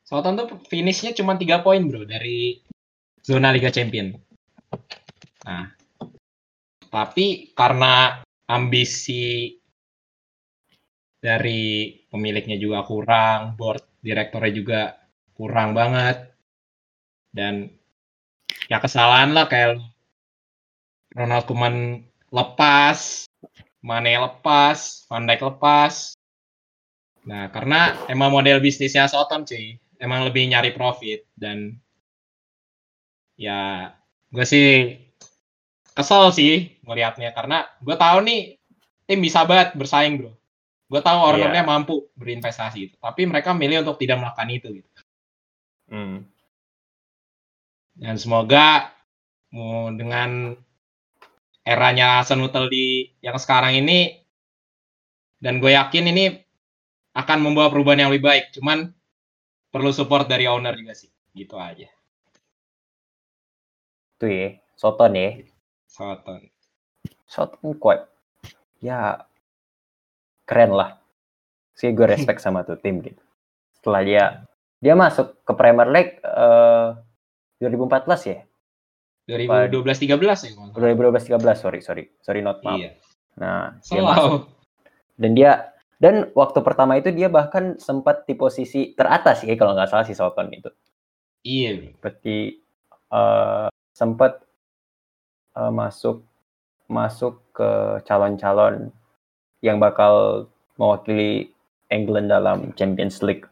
Southampton tuh finishnya cuma 3 poin, Bro, dari zona Liga Champion. Nah, tapi karena ambisi dari pemiliknya juga kurang, board direkturnya juga kurang banget. Dan ya kesalahan lah kayak Ronald Koeman lepas, Mane lepas, Van Dijk lepas. Nah, karena emang model bisnisnya Soton cuy, emang lebih nyari profit dan ya gue sih kesel sih ngelihatnya karena gue tahu nih tim bisa banget bersaing bro. Gue tahu ownernya mampu berinvestasi gitu, tapi mereka milih untuk tidak melakukan itu gitu. Hmm. Dan semoga mau dengan eranya Senutel di yang sekarang ini dan gue yakin ini akan membawa perubahan yang lebih baik. Cuman perlu support dari owner juga sih. Gitu aja. Itu ya, Soton ya. Soton. Soton quite ya keren lah. Sih gue respect sama tuh tim gitu. Setelah dia dia masuk ke Premier League eh 2014 ya? 2012 13 ya kalau nggak salah. 2012 13 sorry sorry sorry not maaf. Iya. Nah dia masuk dan dia dan waktu pertama itu dia bahkan sempat di posisi teratas ya kalau nggak salah si Soton itu. Iya. Seperti eh sempat eh, masuk masuk ke calon-calon yang bakal mewakili England dalam Champions League.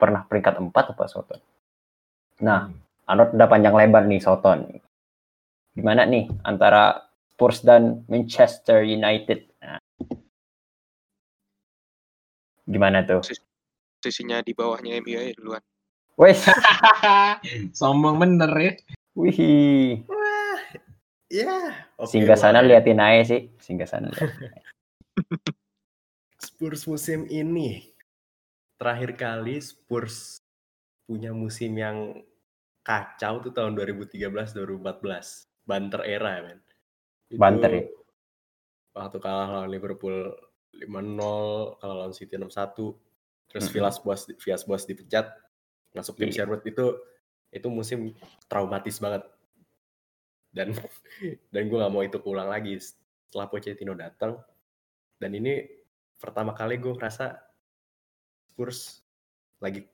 Pernah peringkat 4 apa Soton? Nah, Anot udah panjang lebar nih Soton. Gimana nih antara Spurs dan Manchester United? Nah. Gimana tuh? Posisinya di bawahnya MU aja duluan. Wes, Sombong bener ya. wih. Wah, ya. oke Singgah sana lah. liatin aja sih. Singgah sana. Spurs musim ini terakhir kali Spurs punya musim yang kacau tuh tahun 2013 2014 banter era men Itu Banter ya? waktu kalah lawan Liverpool 5-0 kalah lawan City 6-1 terus Mm-mm. Villas Boas Villas Boas dipecat masuk tim Iya. Sherwood itu itu musim traumatis banget dan dan gue nggak mau itu keulang lagi setelah Pochettino datang dan ini pertama kali gue ngerasa Spurs lagi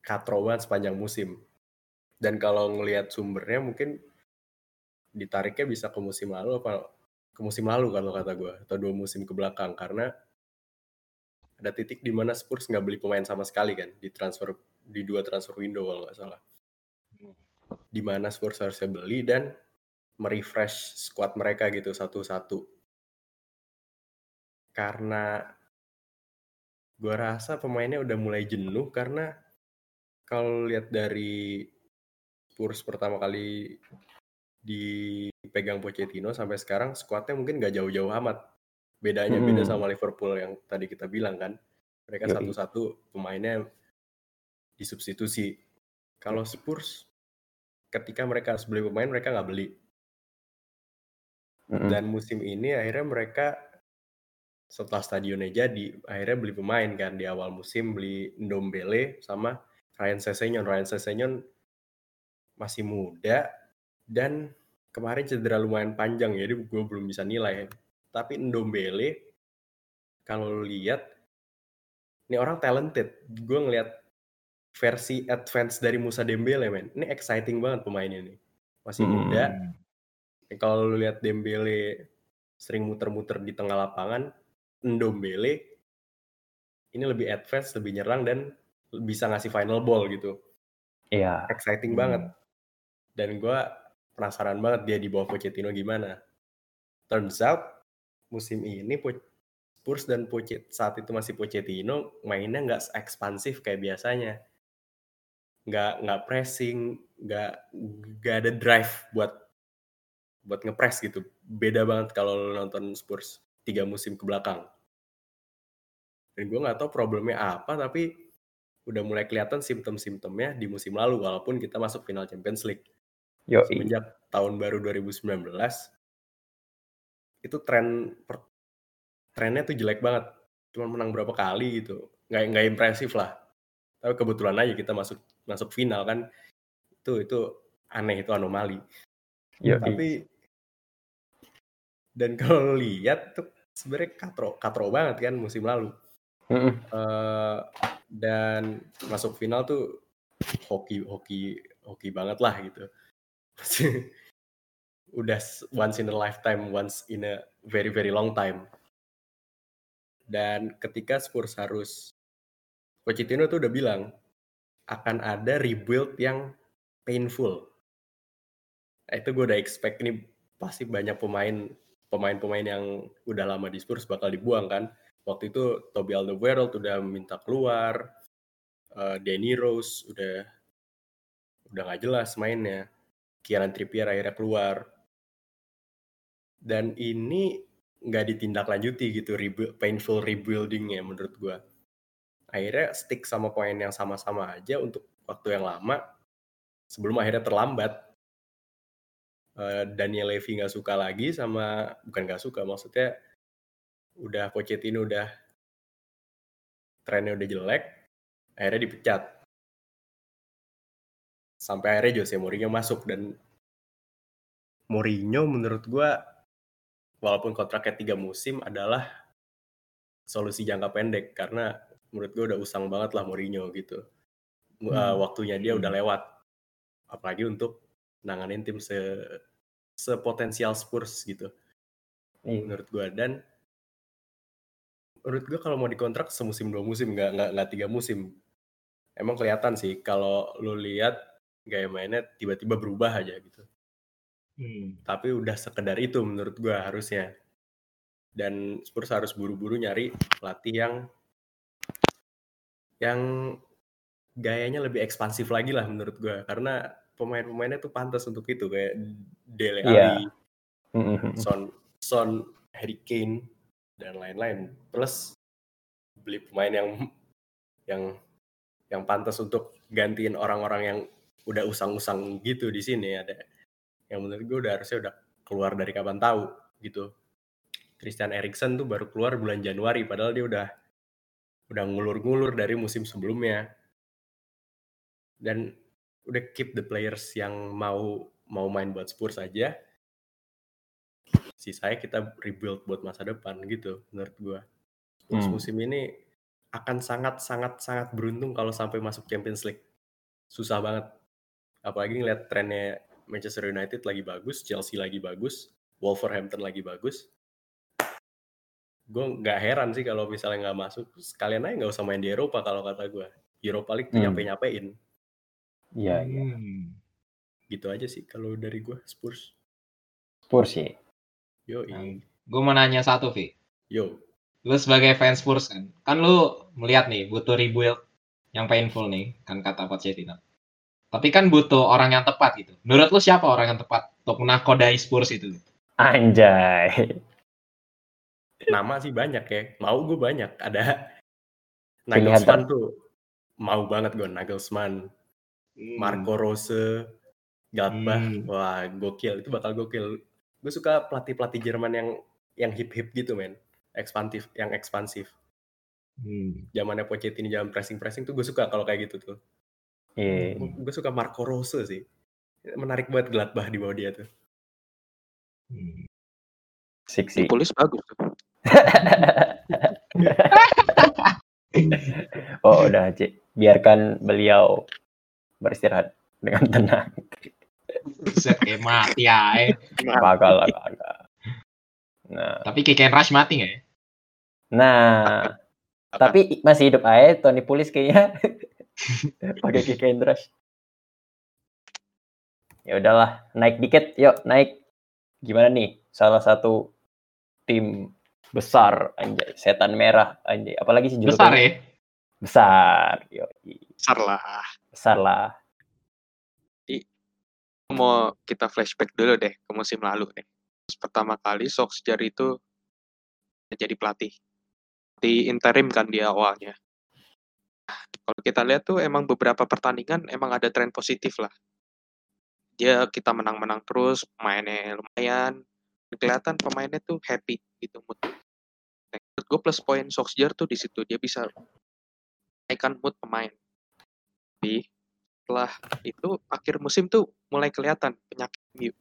katro banget sepanjang musim. Dan kalau ngelihat sumbernya mungkin ditariknya bisa ke musim lalu apa ke musim lalu kalau kata gue atau dua musim ke belakang. Karena ada titik di mana Spurs nggak beli pemain sama sekali kan di transfer di dua transfer window kalau nggak salah. Di mana Spurs harusnya beli dan merefresh squad mereka gitu satu-satu. Karena gue rasa pemainnya udah mulai jenuh karena kalau lihat dari Spurs pertama kali dipegang Pochettino sampai sekarang skuadnya mungkin nggak jauh-jauh amat. Bedanya beda Hmm. sama Liverpool yang tadi kita bilang kan. Mereka satu-satu pemainnya disubstitusi. Kalau Spurs ketika mereka harus beli pemain mereka nggak beli. Mm-mm. Dan musim ini akhirnya mereka setelah stadionnya jadi akhirnya beli pemain kan di awal musim beli Ndombele sama Ryan Sessegnon. Ryan Sessegnon masih muda dan kemarin cedera lumayan panjang jadi gue belum bisa nilai. Tapi Ndombele kalau lu lihat ini orang talented. Gue ngelihat versi advance dari Musa Dembele men. Ini exciting banget pemainnya nih. Masih Hmm. muda. Ya, kalau lu lihat Dembele sering muter-muter di tengah lapangan, Ndombele ini lebih advance, lebih nyerang dan bisa ngasih final ball gitu. Iya. Exciting Hmm. banget. Dan gue penasaran banget dia di bawah Pochettino gimana. Turns out musim ini Spurs dan Pochet saat itu masih Pochettino mainnya nggak ekspansif kayak biasanya. Nggak nggak pressing, nggak nggak ada drive buat buat ngepres gitu. Beda banget kalau lu nonton Spurs tiga musim ke belakang. Dan gue nggak tahu problemnya apa, tapi udah mulai kelihatan simptom-simptomnya di musim lalu, walaupun kita masuk final Champions League. Yoi. Semenjak tahun baru 2019, itu tren per- trennya tuh jelek banget. Cuma menang berapa kali gitu. Nggak, nggak impresif lah. Tapi kebetulan aja kita masuk masuk final kan. Itu itu aneh, itu anomali. Yoi. Tapi dan kalau lihat tuh sebenarnya katro katro banget kan musim lalu. Eh, dan masuk final tuh hoki hoki hoki banget lah gitu. Udah once in a lifetime, once in a very very long time. Dan ketika Spurs harus Pochettino tuh udah bilang akan ada rebuild yang painful. Nah, itu gue udah expect ini pasti banyak pemain pemain-pemain yang udah lama di Spurs bakal dibuang kan. Waktu itu Toby Alderweireld udah minta keluar, eh, Danny Rose udah udah nggak jelas mainnya. Kieran Trippier akhirnya keluar. Dan ini nggak ditindaklanjuti gitu rebu- painful rebuildingnya menurut gua. Akhirnya stick sama poin yang sama-sama aja untuk waktu yang lama sebelum akhirnya terlambat. Eh, Daniel Levy nggak suka lagi sama bukan nggak suka maksudnya udah Pochettino udah trennya udah jelek akhirnya dipecat sampai akhirnya Jose Mourinho masuk dan Mourinho menurut gua walaupun kontraknya tiga musim adalah solusi jangka pendek. Karena menurut gua udah usang banget lah Mourinho gitu. Uh, Hmm. waktunya dia udah lewat. Apalagi untuk nanganin tim se sepotensial Spurs gitu. Iya. menurut gua. Dan menurut gua kalau mau dikontrak semusim dua musim nggak nggak nggak tiga musim. Emang kelihatan sih kalau lu lihat gaya mainnya tiba-tiba berubah aja gitu Hmm. tapi udah sekedar itu menurut gua harusnya dan Spurs harus buru-buru nyari pelatih yang yang gayanya lebih ekspansif lagi lah menurut gua karena pemain-pemainnya tuh pantas untuk itu kayak Dele Iya. Alli, Mm-mm. Son, Son, Harry Kane dan lain-lain. Plus beli pemain yang yang yang pantas untuk gantiin orang-orang yang udah usang-usang gitu di sini ada yang menurut gue udah harusnya udah keluar dari kapan tahu gitu. Christian Eriksen tuh baru keluar bulan Januari padahal dia udah udah ngulur-ngulur dari musim sebelumnya. Dan udah keep the players yang mau mau main buat Spurs aja sisanya kita rebuild buat masa depan gitu menurut gua. Spurs Hmm. musim ini akan sangat sangat sangat beruntung kalau sampai masuk Champions League. Susah banget. Apalagi ngeliat trennya Manchester United lagi bagus, Chelsea lagi bagus, Wolverhampton lagi bagus. Gue nggak heran sih kalau misalnya nggak masuk. Sekalian aja nggak usah main di Eropa kalau kata gue. Europa League tuh Hmm. nyampe-nyampein. Iya, iya. Hmm. Gitu aja sih kalau dari gue Spurs. Spurs sih. Yo, Gue mau nanya satu, Vi. yo. Lu sebagai fans Spurs kan, kan lu melihat nih butuh rebuild yang painful nih, kan kata Pochettino. Tapi kan butuh orang yang tepat gitu. Menurut lu siapa orang yang tepat untuk menakodai Spurs itu? Anjay. Nama sih banyak ya. Mau gue banyak. Ada Nagelsmann tuh. Mau banget gue Nagelsmann. Hmm. Marco Rose, Gladbach, Hmm. wah gokil itu bakal gokil. Gue suka pelatih-pelatih Jerman yang yang hip-hip gitu men, ekspansif, yang ekspansif. Hmm. Zamannya Pochettino zaman pressing-pressing tuh gue suka kalau kayak gitu tuh. Iya. Gue suka Marco Rose sih. Menarik banget Gladbach di bawah dia tuh. Hmm. Sik sih. Polis bagus tuh. oh udah Cik. Biarkan beliau beristirahat dengan tenang. Buset, kayak mati ya. eh. Kagak lah, kagak. Nah, Tapi Kiken Rush mati nggak ya? nah tapi masih hidup aja Tony Pulis kayaknya pakai kick and rush. Ya udahlah, naik dikit, yuk naik. Gimana nih? Salah satu tim besar anjay, setan merah anjay. Apalagi sih Besar ya? Besar. Yo, Besar lah. besar lah. Mau kita flashback dulu deh ke musim lalu deh. Terus pertama kali Solskjaer itu jadi pelatih. Di interim kan dia awalnya. Kalau kita lihat tuh emang beberapa pertandingan emang ada tren positif lah. Dia kita menang-menang terus, pemainnya lumayan. Kelihatan pemainnya tuh happy gitu mood. Nah, gue plus poin Solskjaer tuh di situ dia bisa naikkan mood pemain. Tapi setelah itu akhir musim tuh mulai kelihatan penyakit MU.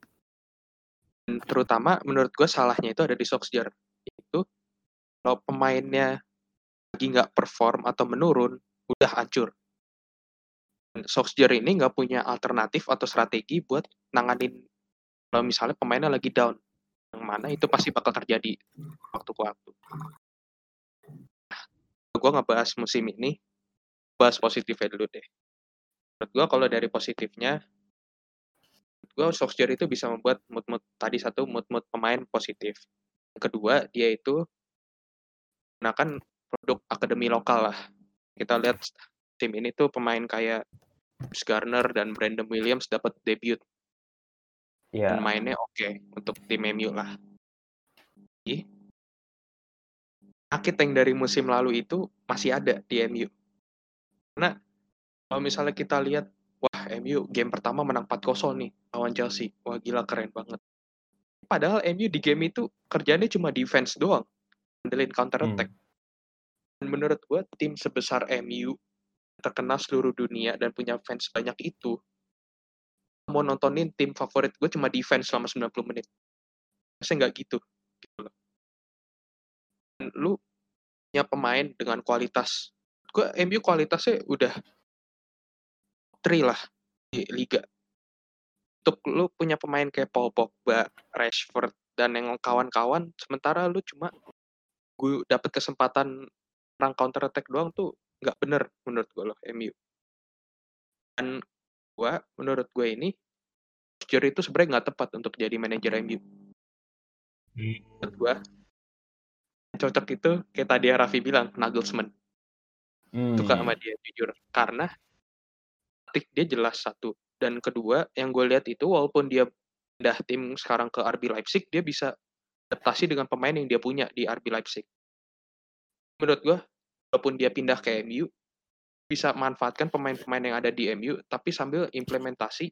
Dan terutama menurut gue salahnya itu ada di Solskjaer. Itu kalau pemainnya lagi nggak perform atau menurun, udah hancur. Solskjaer ini nggak punya alternatif atau strategi buat nanganin kalau misalnya pemainnya lagi down. Yang mana itu pasti bakal terjadi waktu ke waktu. Nah, gue ngebahas musim ini, bahas positifnya dulu deh. Menurut gue kalau dari positifnya, gue Solskjaer itu bisa membuat mood-mood tadi satu mood-mood pemain positif. Yang kedua, dia itu menggunakan produk akademi lokal lah. Kita lihat tim ini tuh pemain kayak James Garner dan Brandon Williams dapat debut Ya, dan mainnya oke untuk tim MU lah. Sakit yang dari musim lalu itu masih ada di MU. Karena kalau misalnya kita lihat, wah MU game pertama menang 4-0 nih lawan Chelsea. Wah gila keren banget. Padahal MU di game itu kerjanya cuma defense doang. Handelin counter attack. Dan menurut gue tim sebesar MU terkenal seluruh dunia dan punya fans banyak itu mau nontonin tim favorit gue cuma defense selama 90 menit. Saya nggak gitu. loh. Dan lu punya pemain dengan kualitas. Gue MU kualitasnya udah 3 lah di liga. Untuk lu punya pemain kayak Paul Pogba, Rashford, dan yang kawan-kawan, sementara lu cuma gue dapet kesempatan perang counter attack doang tuh nggak bener menurut gue loh MU. Dan gue menurut gue ini Solskjaer itu sebenarnya nggak tepat untuk jadi manajer MU menurut gue cocok itu kayak tadi Raffi bilang Nagelsmann. Hmm. suka sama dia jujur. Karena tik dia jelas satu. Dan kedua yang gue lihat itu walaupun dia pindah tim sekarang ke RB Leipzig dia bisa adaptasi dengan pemain yang dia punya di RB Leipzig menurut gue walaupun dia pindah ke MU bisa manfaatkan pemain-pemain yang ada di MU tapi sambil implementasi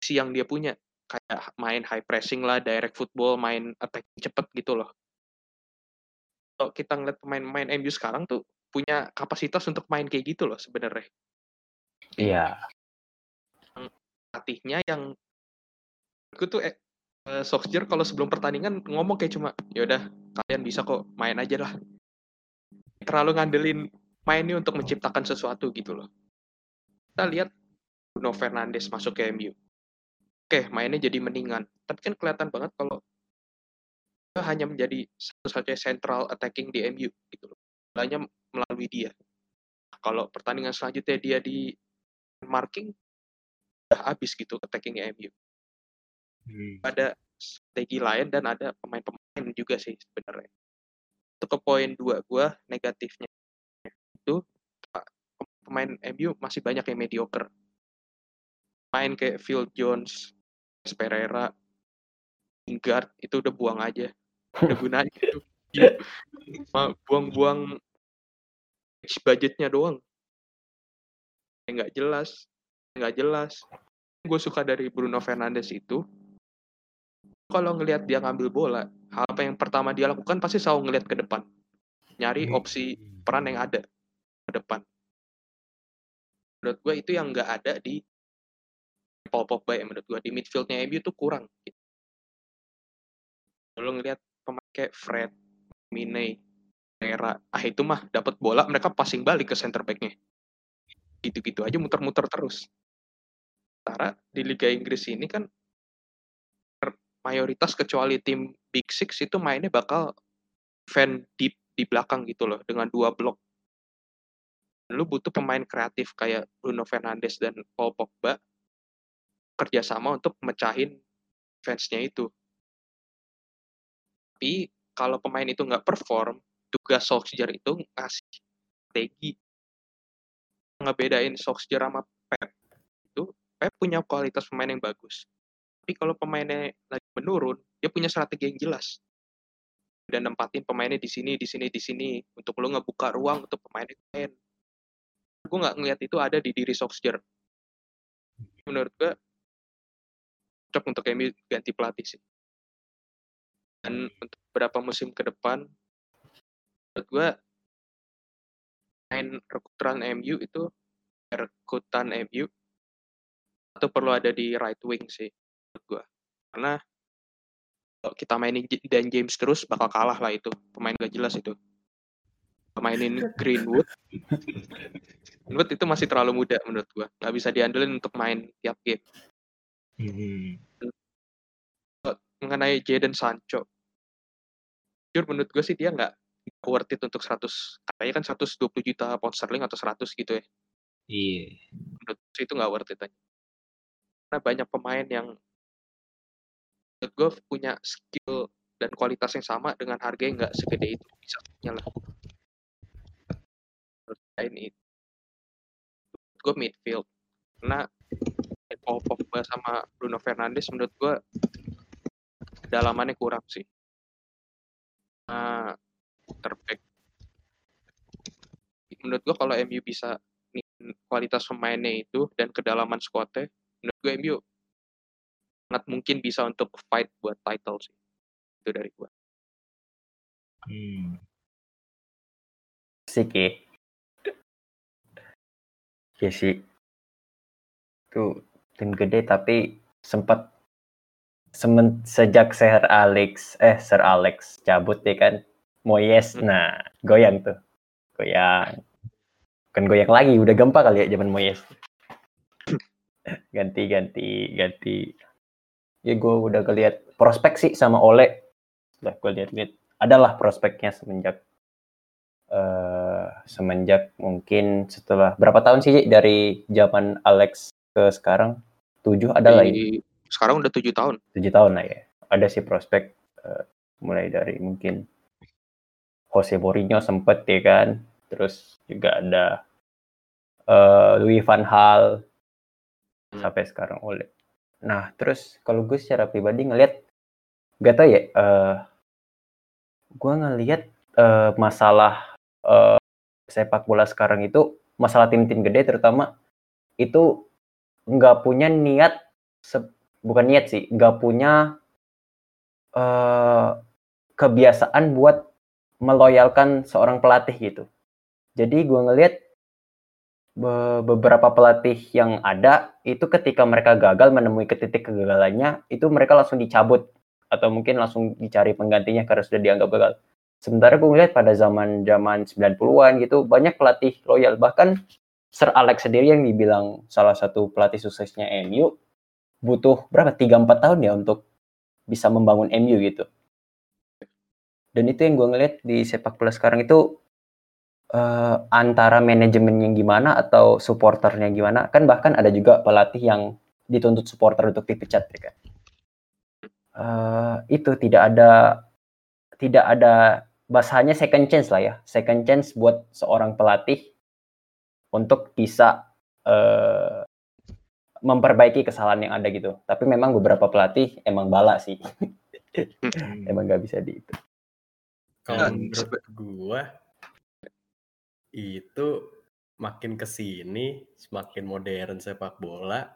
si yang dia punya. Kayak main high pressing lah direct football main attack cepet gitu loh. Kalau kita ngeliat pemain-pemain MU sekarang tuh punya kapasitas untuk main kayak gitu loh sebenarnya. Iya. pelatihnya yang gue tuh eh, eh, Solskjaer kalau sebelum pertandingan ngomong kayak cuma ya udah kalian bisa kok main aja lah terlalu ngandelin mainnya untuk menciptakan sesuatu gitu loh. Kita lihat Bruno Fernandes masuk ke MU. Oke, mainnya jadi mendingan. Tapi kan kelihatan banget kalau dia hanya menjadi satu-satunya central attacking di MU gitu loh. Hanya melalui dia. Kalau pertandingan selanjutnya dia di marking udah habis gitu attackingnya MU. Hmm. Ada strategi lain dan ada pemain-pemain juga sih sebenarnya. Untuk ke poin dua gua negatifnya itu pemain MU masih banyak yang mediocre. Main kayak Phil Jones, Pereira, Lingard itu udah buang aja. Udah gunanya itu. Ma- Buang-buang budgetnya doang. Nggak jelas. Nggak jelas. Gue suka dari Bruno Fernandes itu, kalau ngelihat dia ngambil bola, apa yang pertama dia lakukan pasti selalu ngelihat ke depan. Nyari opsi peran yang ada ke depan. Menurut gue itu yang nggak ada di Paul Pogba ya menurut gue. Di midfieldnya MU tuh kurang. Gitu. Lo ngelihat pemain kayak Fred, Mine, Era, ah itu mah dapat bola mereka passing balik ke center back-nya. Gitu-gitu aja muter-muter terus. Sementara di Liga Inggris ini kan mayoritas kecuali tim Big Six itu mainnya bakal fan deep di belakang gitu loh dengan dua blok. Lu butuh pemain kreatif kayak Bruno Fernandes dan Paul Pogba kerjasama untuk mecahin fansnya itu. Tapi kalau pemain itu nggak perform, tugas Solskjaer itu ngasih strategi ngebedain Solskjaer sama Pep itu Pep punya kualitas pemain yang bagus tapi kalau pemainnya menurun dia punya strategi yang jelas. Dan nempatin pemainnya di sini di sini di sini untuk lo ngebuka ruang untuk pemain lain. Gue nggak ngeliat itu ada di diri Solskjaer menurut gue cocok untuk MU ganti pelatih sih. Dan untuk beberapa musim ke depan menurut gue main rekrutan MU itu rekrutan MU atau perlu ada di right wing sih menurut gue karena kita mainin Dan James terus bakal kalah lah itu. Pemain gak jelas itu. Mainin Greenwood. Greenwood itu masih terlalu muda menurut gue nggak bisa diandelin untuk main tiap game. Hmm. mengenai Jadon Sancho. Jujur menurut gue sih dia nggak worth it untuk 100 kayaknya kan 120 juta pound sterling atau 100 gitu ya. Iya. menurut gue sih itu nggak worth it aja. Karena banyak pemain yang menurut gue punya skill dan kualitas yang sama dengan harga yang nggak segede itu bisa saya ini menurut gue midfield karena Paul Pogba sama Bruno Fernandes menurut gue kedalamannya kurang sih. Nah, terbaik. Menurut gue kalau MU bisa kualitas pemainnya itu dan kedalaman squadnya, menurut gue MU sangat mungkin bisa untuk fight buat title sih. Itu dari gue. Hmm. Asik ya. Iya sih. Itu tim gede tapi sempat semen, sejak Sir Alex eh Sir Alex cabut ya kan Moyes Hmm. nah goyang tuh goyang kan goyang lagi udah gempa kali ya zaman Moyes ganti ganti ganti ya gue udah keliat prospek sih sama Ole. Udah gue lihat-lihat adalah prospeknya semenjak eh semenjak mungkin setelah berapa tahun sih dari zaman Alex ke sekarang? Tujuh adalah ya? Sekarang udah tujuh tahun. tujuh tahun lah ya. Ada sih prospek eh, mulai dari mungkin Jose Mourinho sempet ya kan? Terus juga ada eh, Louis van Gaal. Hmm. sampai sekarang oleh nah terus kalau gue secara pribadi ngelihat gak tau ya eh gue ngelihat eh, masalah eh, sepak bola sekarang itu masalah tim-tim gede terutama itu nggak punya niat bukan niat sih nggak punya eh kebiasaan buat meloyalkan seorang pelatih gitu. Jadi gue ngelihat beberapa pelatih yang ada itu ketika mereka gagal menemui ke titik kegagalannya itu mereka langsung dicabut. Atau mungkin langsung dicari penggantinya karena sudah dianggap gagal. Sementara gue ngeliat pada zaman zaman 90-an gitu banyak pelatih loyal. Bahkan Sir Alex sendiri yang dibilang salah satu pelatih suksesnya MU butuh berapa? 3 4 tahun ya untuk bisa membangun MU gitu. Dan itu yang gue ngeliat di sepak bola sekarang itu eh, antara manajemen yang gimana atau supporternya gimana. Kan bahkan ada juga pelatih yang dituntut supporter untuk dipecat ya kan. Eh, itu tidak ada tidak ada bahasanya second chance lah ya, second chance buat seorang pelatih untuk bisa eh, memperbaiki kesalahan yang ada gitu. Tapi memang beberapa pelatih emang bala sih, emang nggak bisa di itu. Kalau Nah, menurut gua itu makin ke sini semakin modern sepak bola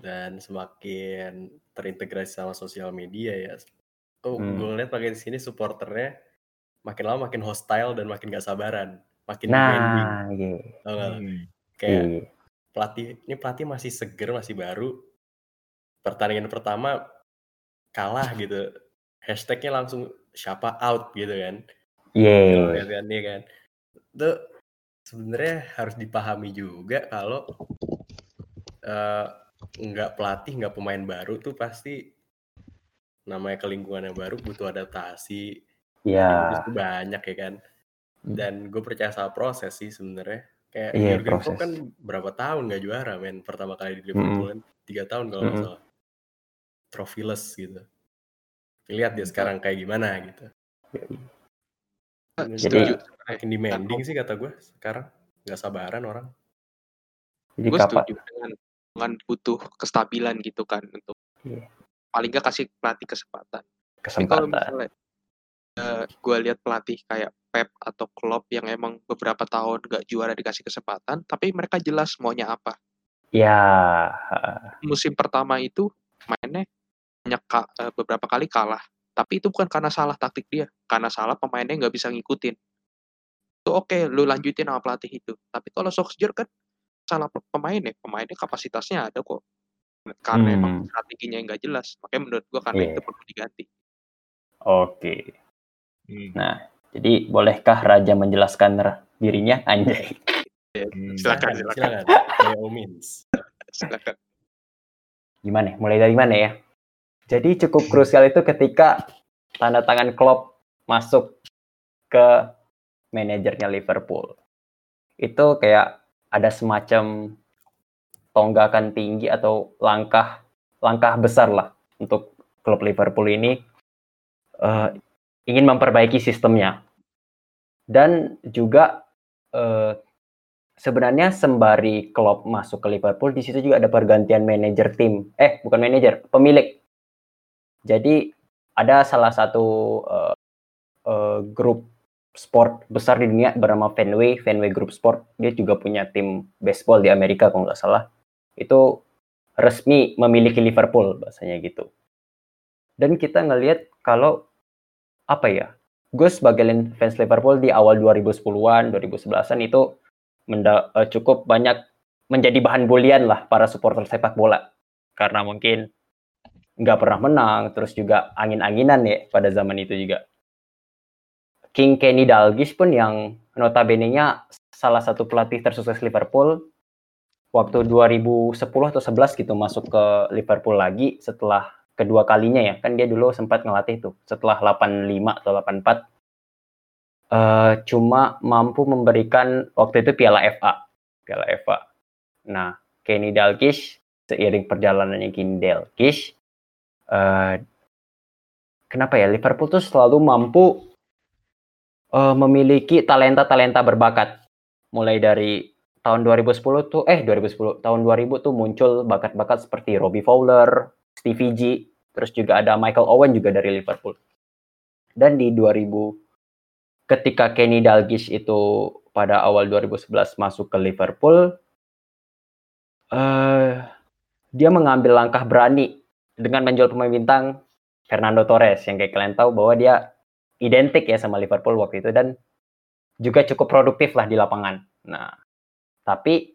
dan semakin terintegrasi sama sosial media ya. Tuh Hmm. gue ngeliat makin sini supporternya makin lama makin hostile dan makin gak sabaran, makin demanding. Nah, iya, tau nggak? Hmm. Kayak iya. pelatih ini pelatih masih seger masih baru pertandingan pertama kalah gitu hashtagnya langsung siapa out gitu kan Iya. ya kan ya kan itu sebenarnya harus dipahami juga kalau nggak pelatih nggak pemain baru tuh pasti namanya ke lingkungan yang baru butuh adaptasi. Ya, tuh banyak ya kan? Hmm. dan gue percaya sama proses sih sebenarnya. Kayak Iya, Jurgen Klopp kan berapa tahun nggak juara men? Pertama kali di Liverpool kan tiga tahun kalau nggak Mm-mm. salah. Trophyless gitu. Lihat dia sekarang kayak gimana gitu setuju makin demanding sih kata gue sekarang nggak sabaran orang jadi gue kapan? setuju dengan dengan butuh kestabilan gitu kan untuk Iya. paling nggak kasih pelatih kesempatan. Tapi kalau Kesempatan. misalnya gue lihat pelatih kayak Pep atau Klopp yang emang beberapa tahun gak juara dikasih kesempatan, tapi mereka jelas maunya apa. Ya, Musim pertama itu mainnya banyak ka- eh, beberapa kali kalah, tapi itu bukan karena salah taktik dia, karena salah pemainnya nggak bisa ngikutin. Itu oke, lu lanjutin sama pelatih itu. Tapi kalau Solskjaer kan salah pe- pemainnya, pemainnya kapasitasnya ada kok. Karena emang Hmm. strateginya yang nggak jelas, makanya menurut gua karena Iya. itu perlu diganti. oke. Hmm. Nah, jadi bolehkah Raja menjelaskan dirinya? Anjay. Hmm. Silakan, silakan. silakan means Silakan. Gimana? ya? Mulai dari mana ya? Jadi cukup krusial itu ketika tanda tangan Klopp masuk ke manajernya Liverpool. Itu kayak ada semacam tonggakan tinggi atau langkah langkah besar lah untuk klub Liverpool ini eh, ingin memperbaiki sistemnya. Dan juga eh, sebenarnya sembari Klopp masuk ke Liverpool di situ juga ada pergantian manajer tim. Eh bukan manajer pemilik jadi ada salah satu eh, eh, grup sport besar di dunia bernama Fenway Fenway Group Sport. Dia juga punya tim baseball di Amerika kalau nggak salah. Itu resmi memiliki Liverpool bahasanya gitu. Dan kita ngelihat kalau apa ya gue sebagai fans Liverpool di awal 2010-an 2011-an itu eh, cukup banyak menjadi bahan bulian lah para supporter sepak bola. Karena mungkin nggak pernah menang terus juga angin-anginan ya pada zaman itu juga. King Kenny Dalglish pun yang notabene-nya salah satu pelatih tersukses Liverpool waktu 2010 atau 11 gitu masuk ke Liverpool lagi setelah kedua kalinya ya. Kan dia dulu sempat ngelatih tuh setelah 85 atau 84 eh cuma mampu memberikan waktu itu Piala FA Piala FA nah Kenny Dalglish seiring perjalanannya Kenny Dalglish eh kenapa ya Liverpool tuh selalu mampu eh, memiliki talenta-talenta berbakat mulai dari tahun 2010 tuh eh 2010 tahun 2000 tuh muncul bakat-bakat seperti Robbie Fowler, Stevie G, terus juga ada Michael Owen juga dari Liverpool. Dan di 2000 ketika Kenny Dalglish itu pada awal 2011 masuk ke Liverpool eh dia mengambil langkah berani dengan menjual pemain bintang Fernando Torres yang kayak kalian tahu bahwa dia identik ya sama Liverpool waktu itu dan juga cukup produktif lah di lapangan. Nah, tapi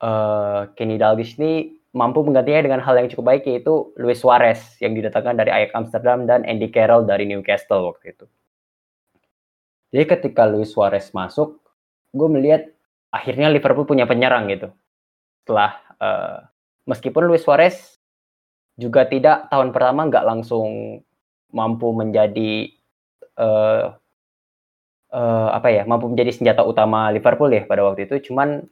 eh, Kenny Dalglish ini mampu menggantinya dengan hal yang cukup baik yaitu Luis Suarez yang didatangkan dari Ajax Amsterdam dan Andy Carroll dari Newcastle waktu itu. Jadi ketika Luis Suarez masuk, gue melihat akhirnya Liverpool punya penyerang gitu. Setelah uh, meskipun Luis Suarez juga tidak tahun pertama nggak langsung mampu menjadi uh, uh, apa ya mampu menjadi senjata utama Liverpool ya pada waktu itu. Cuman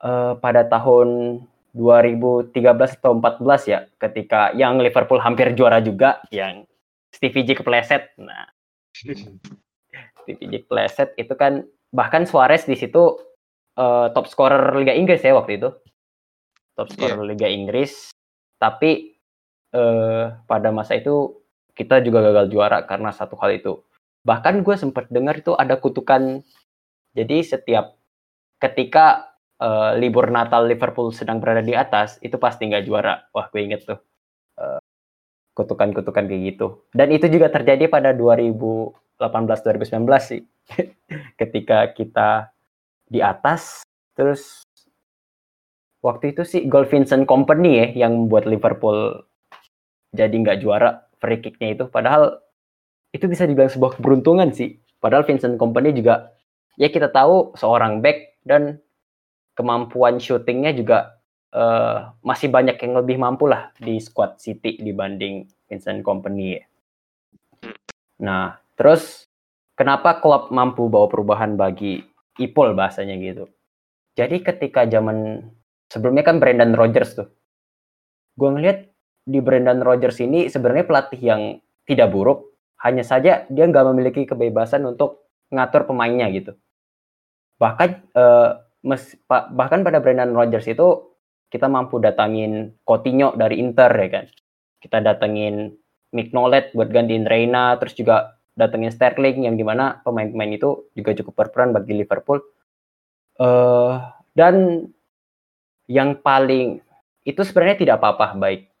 uh, pada tahun 2013 atau 14 ya ketika yang Liverpool hampir juara juga yang Stevie J kepleset. Nah Stevie J kepleset itu kan bahkan Suarez di situ uh, top scorer Liga Inggris ya waktu itu. Top scorer yeah. Liga Inggris. Tapi uh, pada masa itu kita juga gagal juara karena satu hal itu. Bahkan gue sempat dengar itu ada kutukan. Jadi setiap ketika uh, libur Natal Liverpool sedang berada di atas itu pasti nggak juara. Wah gue inget tuh uh, kutukan-kutukan kayak gitu. Dan itu juga terjadi pada 2018 2019 sih. Ketika kita di atas terus waktu itu sih Gold Vincent Company ya yang membuat Liverpool jadi nggak juara free kicknya itu padahal itu bisa dibilang sebuah keberuntungan sih padahal Vincent Company juga ya kita tahu seorang back dan kemampuan shootingnya juga uh, masih banyak yang lebih mampu lah di squad City dibanding Vincent Company ya. Nah, terus kenapa klub mampu bawa perubahan bagi Ipol bahasanya gitu. Jadi ketika zaman sebelumnya kan Brendan Rodgers tuh. Gue ngeliat di Brendan Rodgers ini sebenarnya pelatih yang tidak buruk, hanya saja dia nggak memiliki kebebasan untuk ngatur pemainnya gitu. Bahkan eh, mes, bahkan pada Brendan Rodgers itu kita mampu datangin Coutinho dari Inter ya kan. Kita datengin Mignolet buat gantiin Reina, terus juga datengin Sterling yang di mana pemain-pemain itu juga cukup berperan bagi Liverpool. Uh, dan yang paling itu sebenarnya tidak apa-apa baik.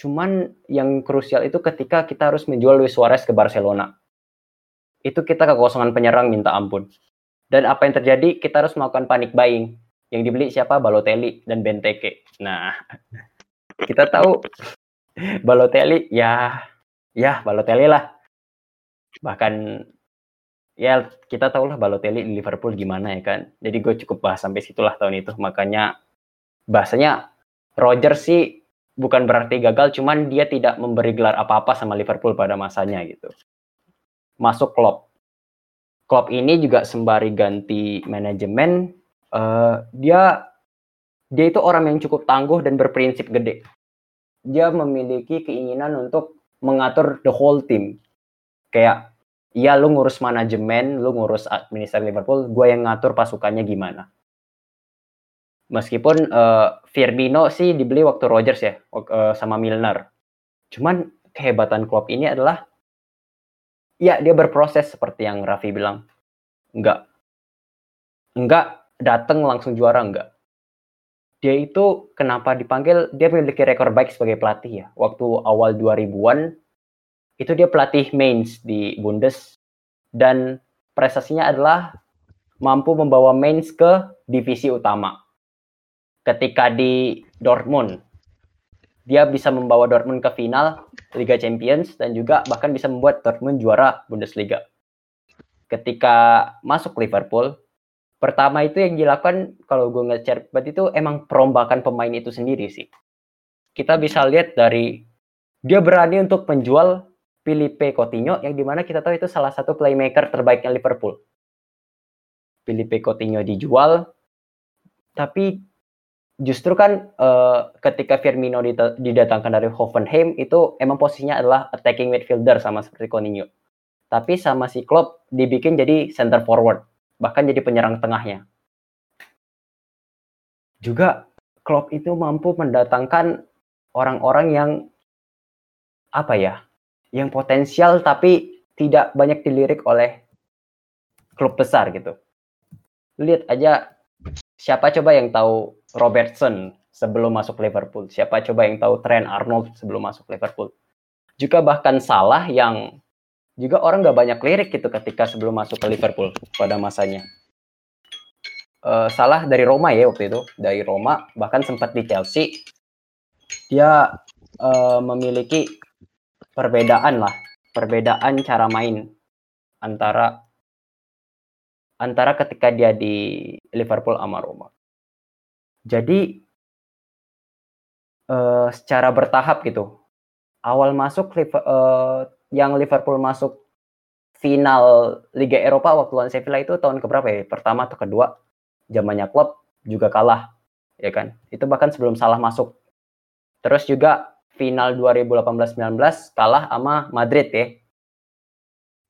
Cuman yang krusial itu ketika kita harus menjual Luis Suarez ke Barcelona. Itu kita kekosongan penyerang minta ampun. Dan apa yang terjadi? Kita harus melakukan panic buying. Yang dibeli siapa? Balotelli dan Benteke. Nah, kita tahu Balotelli ya ya Balotelli lah bahkan ya kita tahu lah Balotelli di Liverpool gimana ya kan. Jadi gue cukup bahas sampai situlah tahun itu. Makanya bahasanya Roger sih bukan berarti gagal, cuman dia tidak memberi gelar apa-apa sama Liverpool pada masanya gitu. Masuk Klopp. Klopp ini juga sembari ganti manajemen, uh, dia dia itu orang yang cukup tangguh dan berprinsip gede. Dia memiliki keinginan untuk mengatur the whole team kayak ya lu ngurus manajemen, lu ngurus administrasi Liverpool, gue yang ngatur pasukannya gimana. Meskipun uh, Firmino sih dibeli waktu Rodgers ya, uh, sama Milner. Cuman kehebatan Klopp ini adalah ya dia berproses seperti yang Raffi bilang. Enggak. Enggak datang langsung juara enggak. Dia itu kenapa dipanggil, dia memiliki rekor baik sebagai pelatih ya. Waktu awal 2000-an itu dia pelatih Mainz di Bundes dan prestasinya adalah mampu membawa Mainz ke divisi utama. Ketika di Dortmund, dia bisa membawa Dortmund ke final Liga Champions dan juga bahkan bisa membuat Dortmund juara Bundesliga. Ketika masuk Liverpool, pertama itu yang dilakukan kalau gue nge-share itu emang perombakan pemain itu sendiri sih. Kita bisa lihat dari dia berani untuk menjual Filipe Coutinho yang di mana kita tahu itu salah satu playmaker terbaiknya Liverpool. Filipe Coutinho dijual, tapi justru kan uh, ketika Firmino didatangkan dari Hoffenheim itu emang posisinya adalah attacking midfielder sama seperti Coutinho. Tapi sama si Klopp dibikin jadi center forward, bahkan jadi penyerang tengahnya. Juga Klopp itu mampu mendatangkan orang-orang yang apa ya yang potensial tapi tidak banyak dilirik oleh klub besar gitu. Lihat aja siapa coba yang tahu Robertson sebelum masuk Liverpool, siapa coba yang tahu Trent Arnold sebelum masuk Liverpool. Juga bahkan Salah yang juga orang nggak banyak lirik gitu ketika sebelum masuk ke Liverpool pada masanya. Uh, salah dari Roma ya waktu itu, dari Roma bahkan sempat di Chelsea. Dia uh, memiliki perbedaan lah, perbedaan cara main antara antara ketika dia di Liverpool sama Roma. Jadi uh, secara bertahap gitu. Awal masuk uh, yang Liverpool masuk final Liga Eropa waktu lawan Sevilla itu tahun keberapa ya? Pertama atau kedua? Zamannya klub juga kalah, ya kan? Itu bahkan sebelum salah masuk. Terus juga final 2018-19 kalah sama Madrid ya. Eh,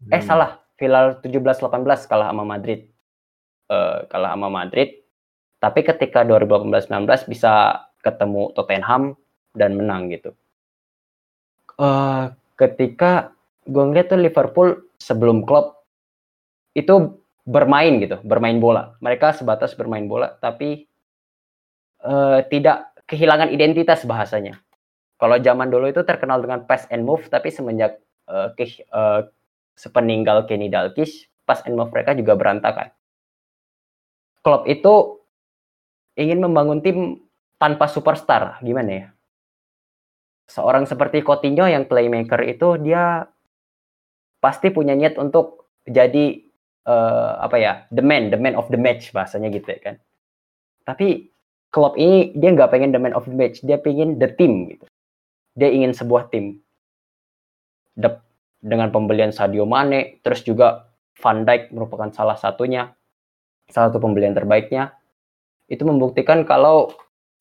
hmm. Eh salah, final 17-18 kalah sama Madrid. Uh, kalah sama Madrid. Tapi ketika 2018-19 bisa ketemu Tottenham dan menang gitu. Uh, ketika gue ngeliat tuh Liverpool sebelum klub itu bermain gitu, bermain bola. Mereka sebatas bermain bola, tapi uh, tidak kehilangan identitas bahasanya. Kalau zaman dulu itu terkenal dengan pass and move, tapi semenjak uh, ke, uh, sepeninggal Kenny Dalglish, pass and move mereka juga berantakan. Klub itu ingin membangun tim tanpa superstar, gimana ya? Seorang seperti Coutinho yang playmaker itu dia pasti punya niat untuk jadi uh, apa ya, the man, the man of the match bahasanya gitu ya kan. Tapi klub ini dia nggak pengen the man of the match, dia pengen the team gitu. Dia ingin sebuah tim. De dengan pembelian Sadio Mane, terus juga Van Dijk merupakan salah satunya, salah satu pembelian terbaiknya. Itu membuktikan kalau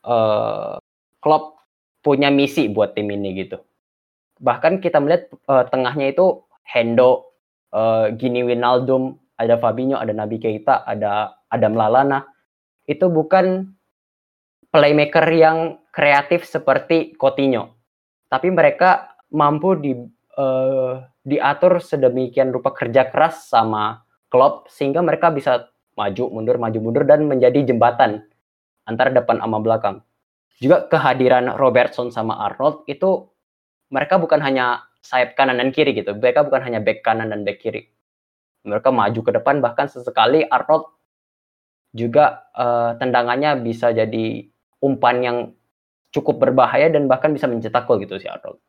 uh, Klopp punya misi buat tim ini gitu. Bahkan kita melihat uh, tengahnya itu Hendo, uh, Gini Winaldum, ada Fabinho, ada Nabi Keita, ada Adam Lalana. Itu bukan playmaker yang kreatif seperti Coutinho. Tapi mereka mampu di uh, diatur sedemikian rupa kerja keras sama Klopp sehingga mereka bisa maju mundur maju mundur dan menjadi jembatan antara depan sama belakang. Juga kehadiran Robertson sama Arnold itu mereka bukan hanya sayap kanan dan kiri gitu. Mereka bukan hanya back kanan dan back kiri. Mereka maju ke depan bahkan sesekali Arnold juga uh, tendangannya bisa jadi umpan yang cukup berbahaya dan bahkan bisa mencetak gol gitu si Arnold.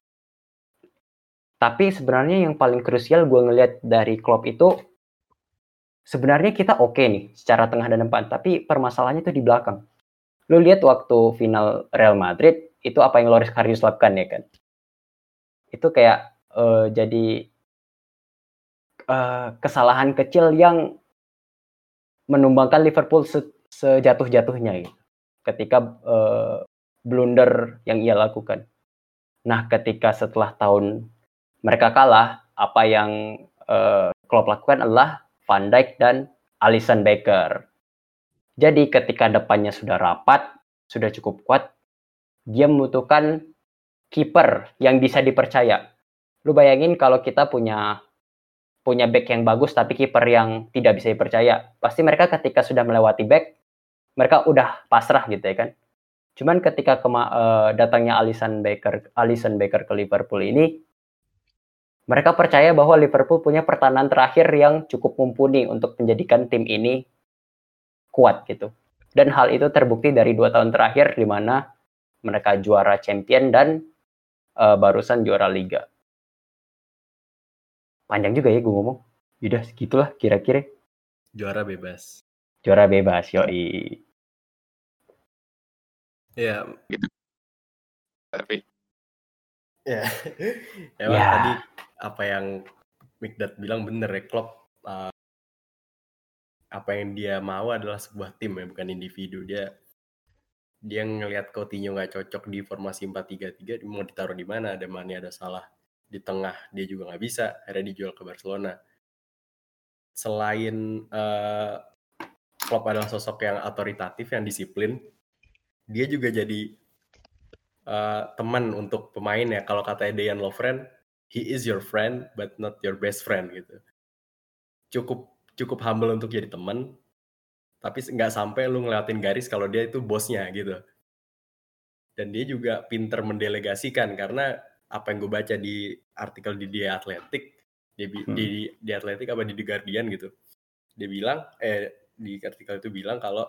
Tapi sebenarnya yang paling krusial gue ngelihat dari klub itu sebenarnya kita oke okay nih secara tengah dan depan, tapi permasalahannya itu di belakang lu lihat waktu final Real Madrid itu apa yang Loris Karius lakukan ya kan itu kayak uh, jadi uh, kesalahan kecil yang menumbangkan Liverpool se sejatuh-jatuhnya gitu. ketika uh, blunder yang ia lakukan. Nah, ketika setelah tahun mereka kalah, apa yang uh, Klopp lakukan adalah Van Dijk dan Alisson Becker jadi ketika depannya sudah rapat, sudah cukup kuat, dia membutuhkan kiper yang bisa dipercaya. Lu bayangin kalau kita punya punya back yang bagus tapi kiper yang tidak bisa dipercaya, pasti mereka ketika sudah melewati back, mereka udah pasrah gitu ya kan. Cuman ketika kema uh, datangnya Alisson Becker Alisson Becker ke Liverpool ini mereka percaya bahwa Liverpool punya pertahanan terakhir yang cukup mumpuni untuk menjadikan tim ini kuat gitu. Dan hal itu terbukti dari dua tahun terakhir di mana mereka juara champion dan uh, barusan juara liga. Panjang juga ya gue ngomong. Yaudah segitulah kira-kira. Juara bebas. Juara bebas, yoi. Ya. Gitu. Tapi. Ya. Emang ya. tadi apa yang Mikdad bilang bener ya. Klopp uh, apa yang dia mau adalah sebuah tim ya bukan individu. Dia dia ngelihat Coutinho nggak cocok di formasi 4-3-3 mau ditaruh di mana? Ada Mane ada salah. Di tengah dia juga nggak bisa. Akhirnya dijual ke Barcelona. Selain uh, Klopp adalah sosok yang otoritatif yang disiplin dia juga jadi uh, teman untuk pemain ya kalau kata Dejan Lovren he is your friend but not your best friend gitu. Cukup cukup humble untuk jadi teman tapi nggak sampai lu ngelewatin garis kalau dia itu bosnya gitu. Dan dia juga pinter mendelegasikan karena apa yang gue baca di artikel di dia Atletik di, hmm. di di Atletik apa di The Guardian gitu. Dia bilang eh di artikel itu bilang kalau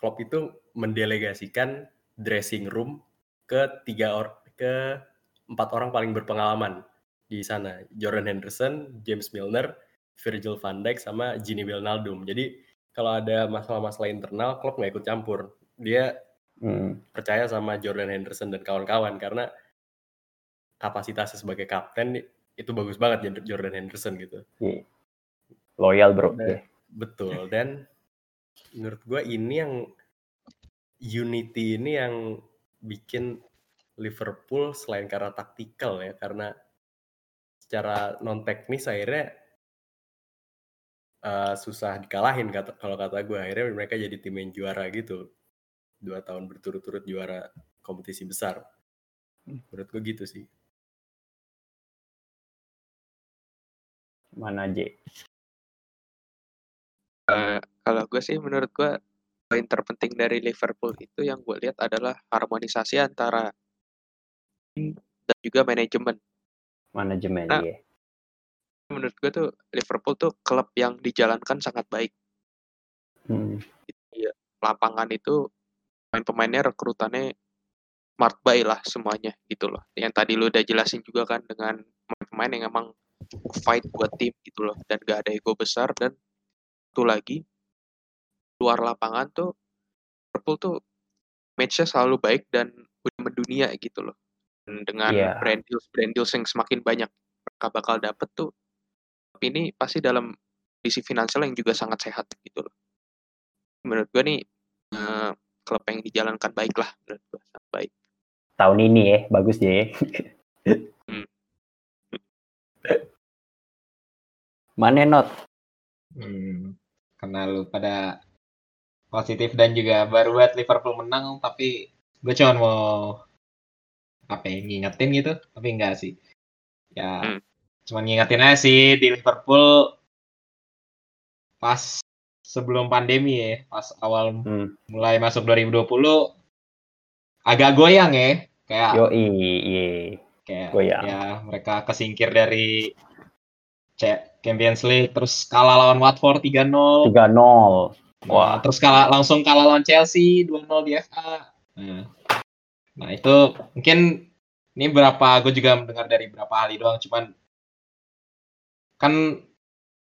Klopp itu mendelegasikan dressing room ke tiga or ke empat orang paling berpengalaman di sana Jordan Henderson, James Milner, Virgil van Dijk sama Gini Wijnaldum. Jadi kalau ada masalah-masalah internal, klub nggak ikut campur. Dia Hmm. percaya sama Jordan Henderson dan kawan-kawan karena kapasitasnya sebagai kapten itu bagus banget Jor- Jordan Henderson gitu. Iya. Loyal bro. Nah, Betul dan menurut gua ini yang unity ini yang bikin Liverpool selain karena taktikal ya karena secara non teknis akhirnya eh, susah dikalahin kata kalau kata gue akhirnya mereka jadi tim yang juara gitu. Dua tahun berturut-turut juara kompetisi besar. Menurut gue gitu sih. Mana J? Eh, kalau gue sih menurut gue poin terpenting dari Liverpool itu yang gue lihat adalah harmonisasi antara tim dan juga manajemen. Manajemen Nah, ya. Menurut gue tuh Liverpool tuh klub yang dijalankan sangat baik. Hmm. Lapangan itu pemain-pemainnya rekrutannya smart buy lah semuanya gitu loh. Yang tadi lu udah jelasin juga kan dengan pemain-pemain yang emang fight buat tim gitu loh dan gak ada ego besar dan satu lagi luar lapangan tuh Liverpool tuh matchnya selalu baik dan udah mendunia gitu loh. Dan dengan Iya. brand deals brand deals yang semakin banyak mereka bakal dapet tuh tapi ini pasti dalam kondisi finansial yang juga sangat sehat gitu loh. Menurut gua nih eh, klub yang dijalankan baik lah menurut gua sangat baik. Tahun ini ya, bagus ya. Hmm. Mana not? Hmm, karena lu pada positif dan juga baru buat Liverpool menang, tapi gue cuma mau apa ya, ngingetin gitu, tapi enggak sih. Ya, Hmm. cuma ngingetin aja sih di Liverpool pas sebelum pandemi ya, pas awal Hmm. mulai masuk 2020 agak goyang ya, kayak Yo iya. kayak Goyang. ya mereka kesingkir dari Champions League terus kalah lawan Watford 3-0 3-0. Nah, Wah. terus kalah langsung kalah lawan Chelsea 2-0 di FA. Nah, nah, itu mungkin ini berapa gue juga mendengar dari beberapa ahli doang cuman kan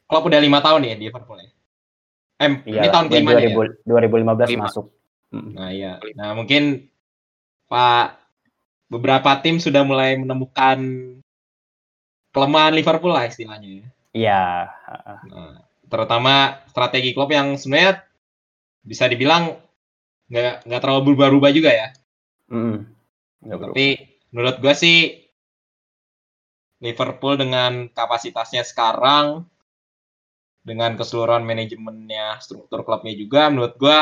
klub udah lima tahun ya di Liverpool ya. Eh, Iya, ini tahun kelima ya. 2000 2015 Lima. masuk. Hmm. Nah, iya. Nah, mungkin Pak beberapa tim sudah mulai menemukan kelemahan Liverpool lah istilahnya ya. Iya. Nah, terutama strategi klub yang sebenarnya bisa dibilang nggak nggak terlalu berubah-ubah juga ya. Berubah. Tapi menurut gue sih Liverpool dengan kapasitasnya sekarang dengan keseluruhan manajemennya, struktur klubnya juga menurut gue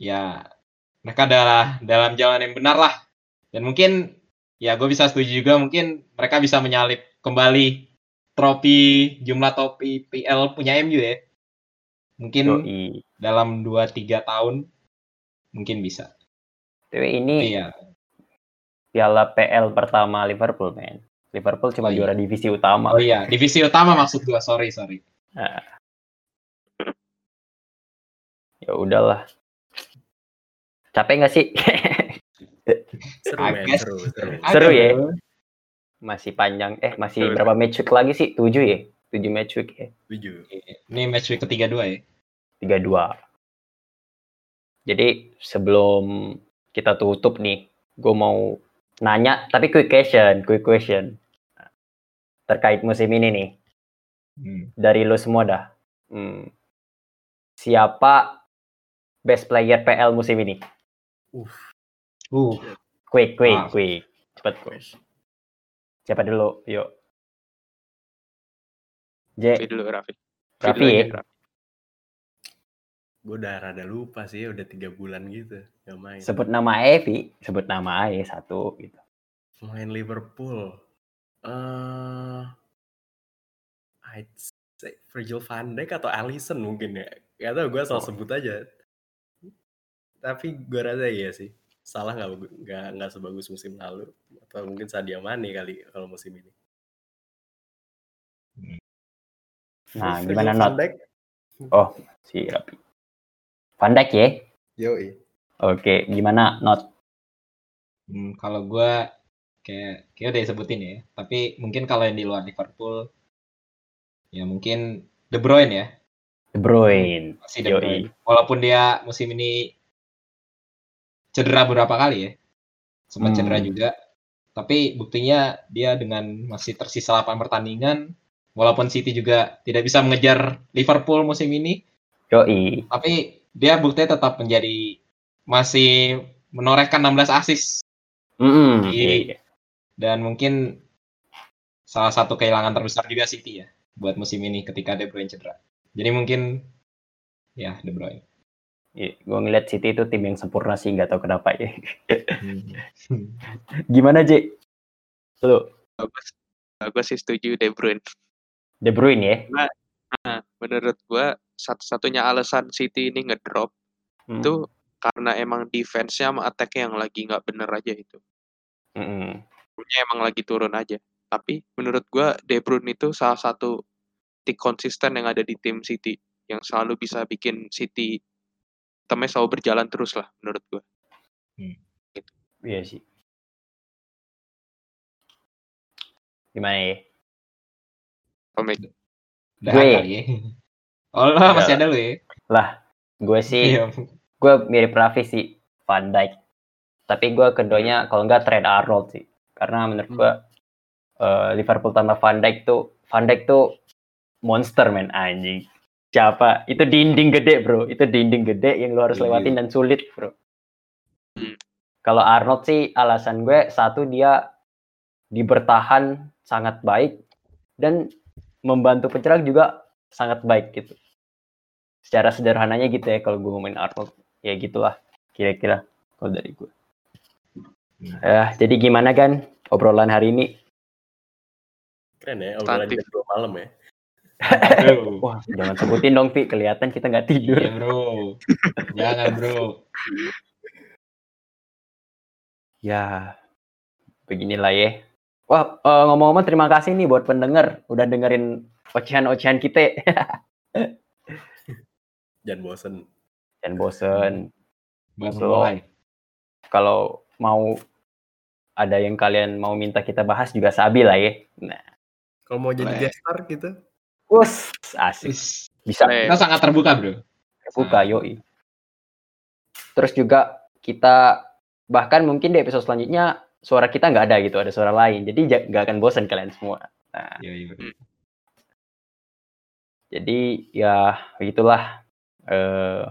ya mereka adalah dalam jalan yang benar lah. Dan mungkin ya gue bisa setuju juga mungkin mereka bisa menyalip kembali trofi jumlah trofi PL punya MU ya. Mungkin Yoi. dalam 2-3 tahun mungkin bisa. Tapi ini Iya. piala PL pertama Liverpool, men. Liverpool cuma Oh, iya. juara divisi utama. Oh iya, divisi utama maksud gua. Sorry, sorry. Ya udahlah. Capek nggak sih? seru seru seru Seru ya? masih panjang. Eh, masih Betul. berapa match week lagi sih? 7 ya? 7 match week ya? setuju Ini match week ketiga dua ya. 32. Jadi sebelum kita tutup nih, gue mau nanya, tapi quick question, quick question. Terkait musim ini nih, Hmm. dari lo semua dah. Hmm. Siapa best player PL musim ini? Uh, Quick, quick, Ah. quick. Cepet, quick. Siapa dulu? Yuk. Raffi J, dulu Raffi. Raffi dulu ya? Raffi. Gue udah rada lupa sih udah tiga bulan gitu gak main. Sebut nama Evi, sebut nama Ae satu gitu. main Liverpool. Eh I'd say Virgil van Dijk atau Alisson mungkin ya. Gak tau gue asal Oh. sebut aja. Tapi gue rasa iya sih. Salah nggak nggak nggak sebagus musim lalu. Atau mungkin Sadio Mane kali kalau musim ini. Nah, Virgil gimana, Not? Dijk? Oh, si Rapi. Van Dijk ya? yoi Oke, gimana Not? hmm, kalau gua kayak kayak udah disebutin ya. Tapi mungkin kalau yang di luar Liverpool ya mungkin De Bruyne ya. De Bruyne. Masih De Yoi. Bruyne. Walaupun dia musim ini cedera beberapa kali ya. Sempat Hmm. cedera juga. Tapi buktinya dia dengan masih tersisa 8 pertandingan walaupun City juga tidak bisa mengejar Liverpool musim ini, Yoi. tapi dia buktinya tetap menjadi masih menorehkan 16 assist Mm-mm. Iya. Iya. dan mungkin salah satu kehilangan terbesar juga City ya buat musim ini ketika De Bruyne cedera. Jadi mungkin ya De Bruyne. Iya, gue ngeliat City itu tim yang sempurna sih, nggak tahu kenapa ya. Gimana, J? Lu, Bagus. Gue sih setuju De Bruyne. De Bruyne ya? Nah, menurut gua satu-satunya alasan City ini ngedrop Hmm. itu karena emang defense-nya sama attack-nya yang lagi nggak bener aja itu. Punya emang lagi turun aja. Tapi menurut gua De Bruyne itu salah satu tik konsisten yang ada di tim City yang selalu bisa bikin City temanya selalu berjalan terus lah menurut gua. Iya sih. Gimana ya? Komik. Udah Gue. kali ya. Oh, lah, masih ada lu ya? Gue sih, Iya. gue mirip Raffi sih, Van Dijk. Tapi gue keduanya kalau nggak Trent Arnold sih. Karena menurut gue eh, Liverpool tanpa Van Dijk tuh, Van Dijk tuh monster men anjing. Siapa? Itu dinding gede bro. Itu dinding gede yang lu harus Iya. lewatin dan sulit bro. Hmm. Kalau Arnold sih alasan gue satu dia di bertahan sangat baik dan membantu penyerang juga sangat baik gitu. Secara sederhananya gitu ya kalau gue ngomongin Arnold ya gitulah kira-kira kalau dari gue. Hmm. Ya, jadi gimana kan obrolan hari ini? Keren ya, obrolan jam 2 malam ya. Wah, jangan sebutin dong, Vi. Kelihatan kita nggak tidur. Iya, Bro. Jangan, Bro. Ya, beginilah ya. Wah, eh, ngomong-ngomong terima kasih nih buat pendengar udah dengerin ocehan-ocehan kita. Jangan bosen. Dan bosen. Mulai. Kalau mau ada yang kalian mau minta kita bahas juga sabi lah ya. Nah, Kalau mau jadi guest star gitu, us, asik. Bisa. Kita sangat terbuka, Bro. buka, yoi. Terus juga kita bahkan mungkin di episode selanjutnya suara kita nggak ada gitu, ada suara lain. Jadi ja- nggak akan bosan kalian semua. Nah, Iya, iya, Bro. Jadi ya begitulah. Eh,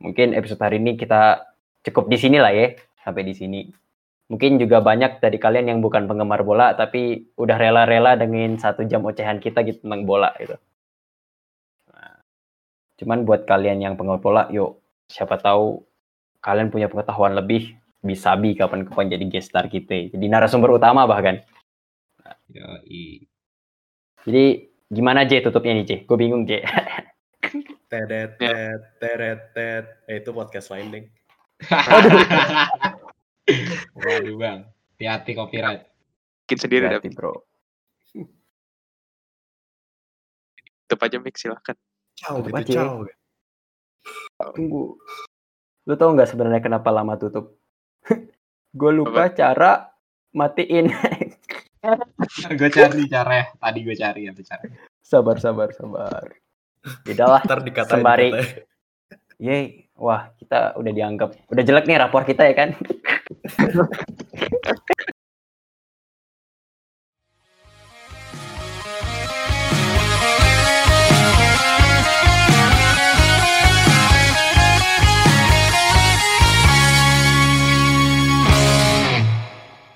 mungkin episode hari ini kita cukup di sini lah ya, sampai di sini. Mungkin juga banyak dari kalian yang bukan penggemar bola tapi udah rela-rela dengan satu jam ocehan kita gitu tentang bola gitu. Nah, cuman buat kalian yang penggemar bola, yuk siapa tahu kalian punya pengetahuan lebih bisa bi kapan-kapan jadi guest star kita. Jadi narasumber utama bahkan. Iya. Jadi gimana J tutupnya nih J? Gue bingung J. teret, tet, teret, tet. Eh, itu podcast lain, Deng. Waduh, Bang. Hati-hati copyright. Bikin sendiri dah. Bro. Tutup aja mic silahkan. Ciao, Tutup gitu, aja. ciao. Tunggu. Lu tau nggak sebenarnya kenapa lama tutup? gue lupa cara matiin. gue cari caranya. Tadi gue cari ya cara. sabar, sabar, sabar. Tidaklah. Ntar dikatain, Sembari. dikatain. Yeay. Wah, kita udah dianggap. Udah jelek nih rapor kita ya kan?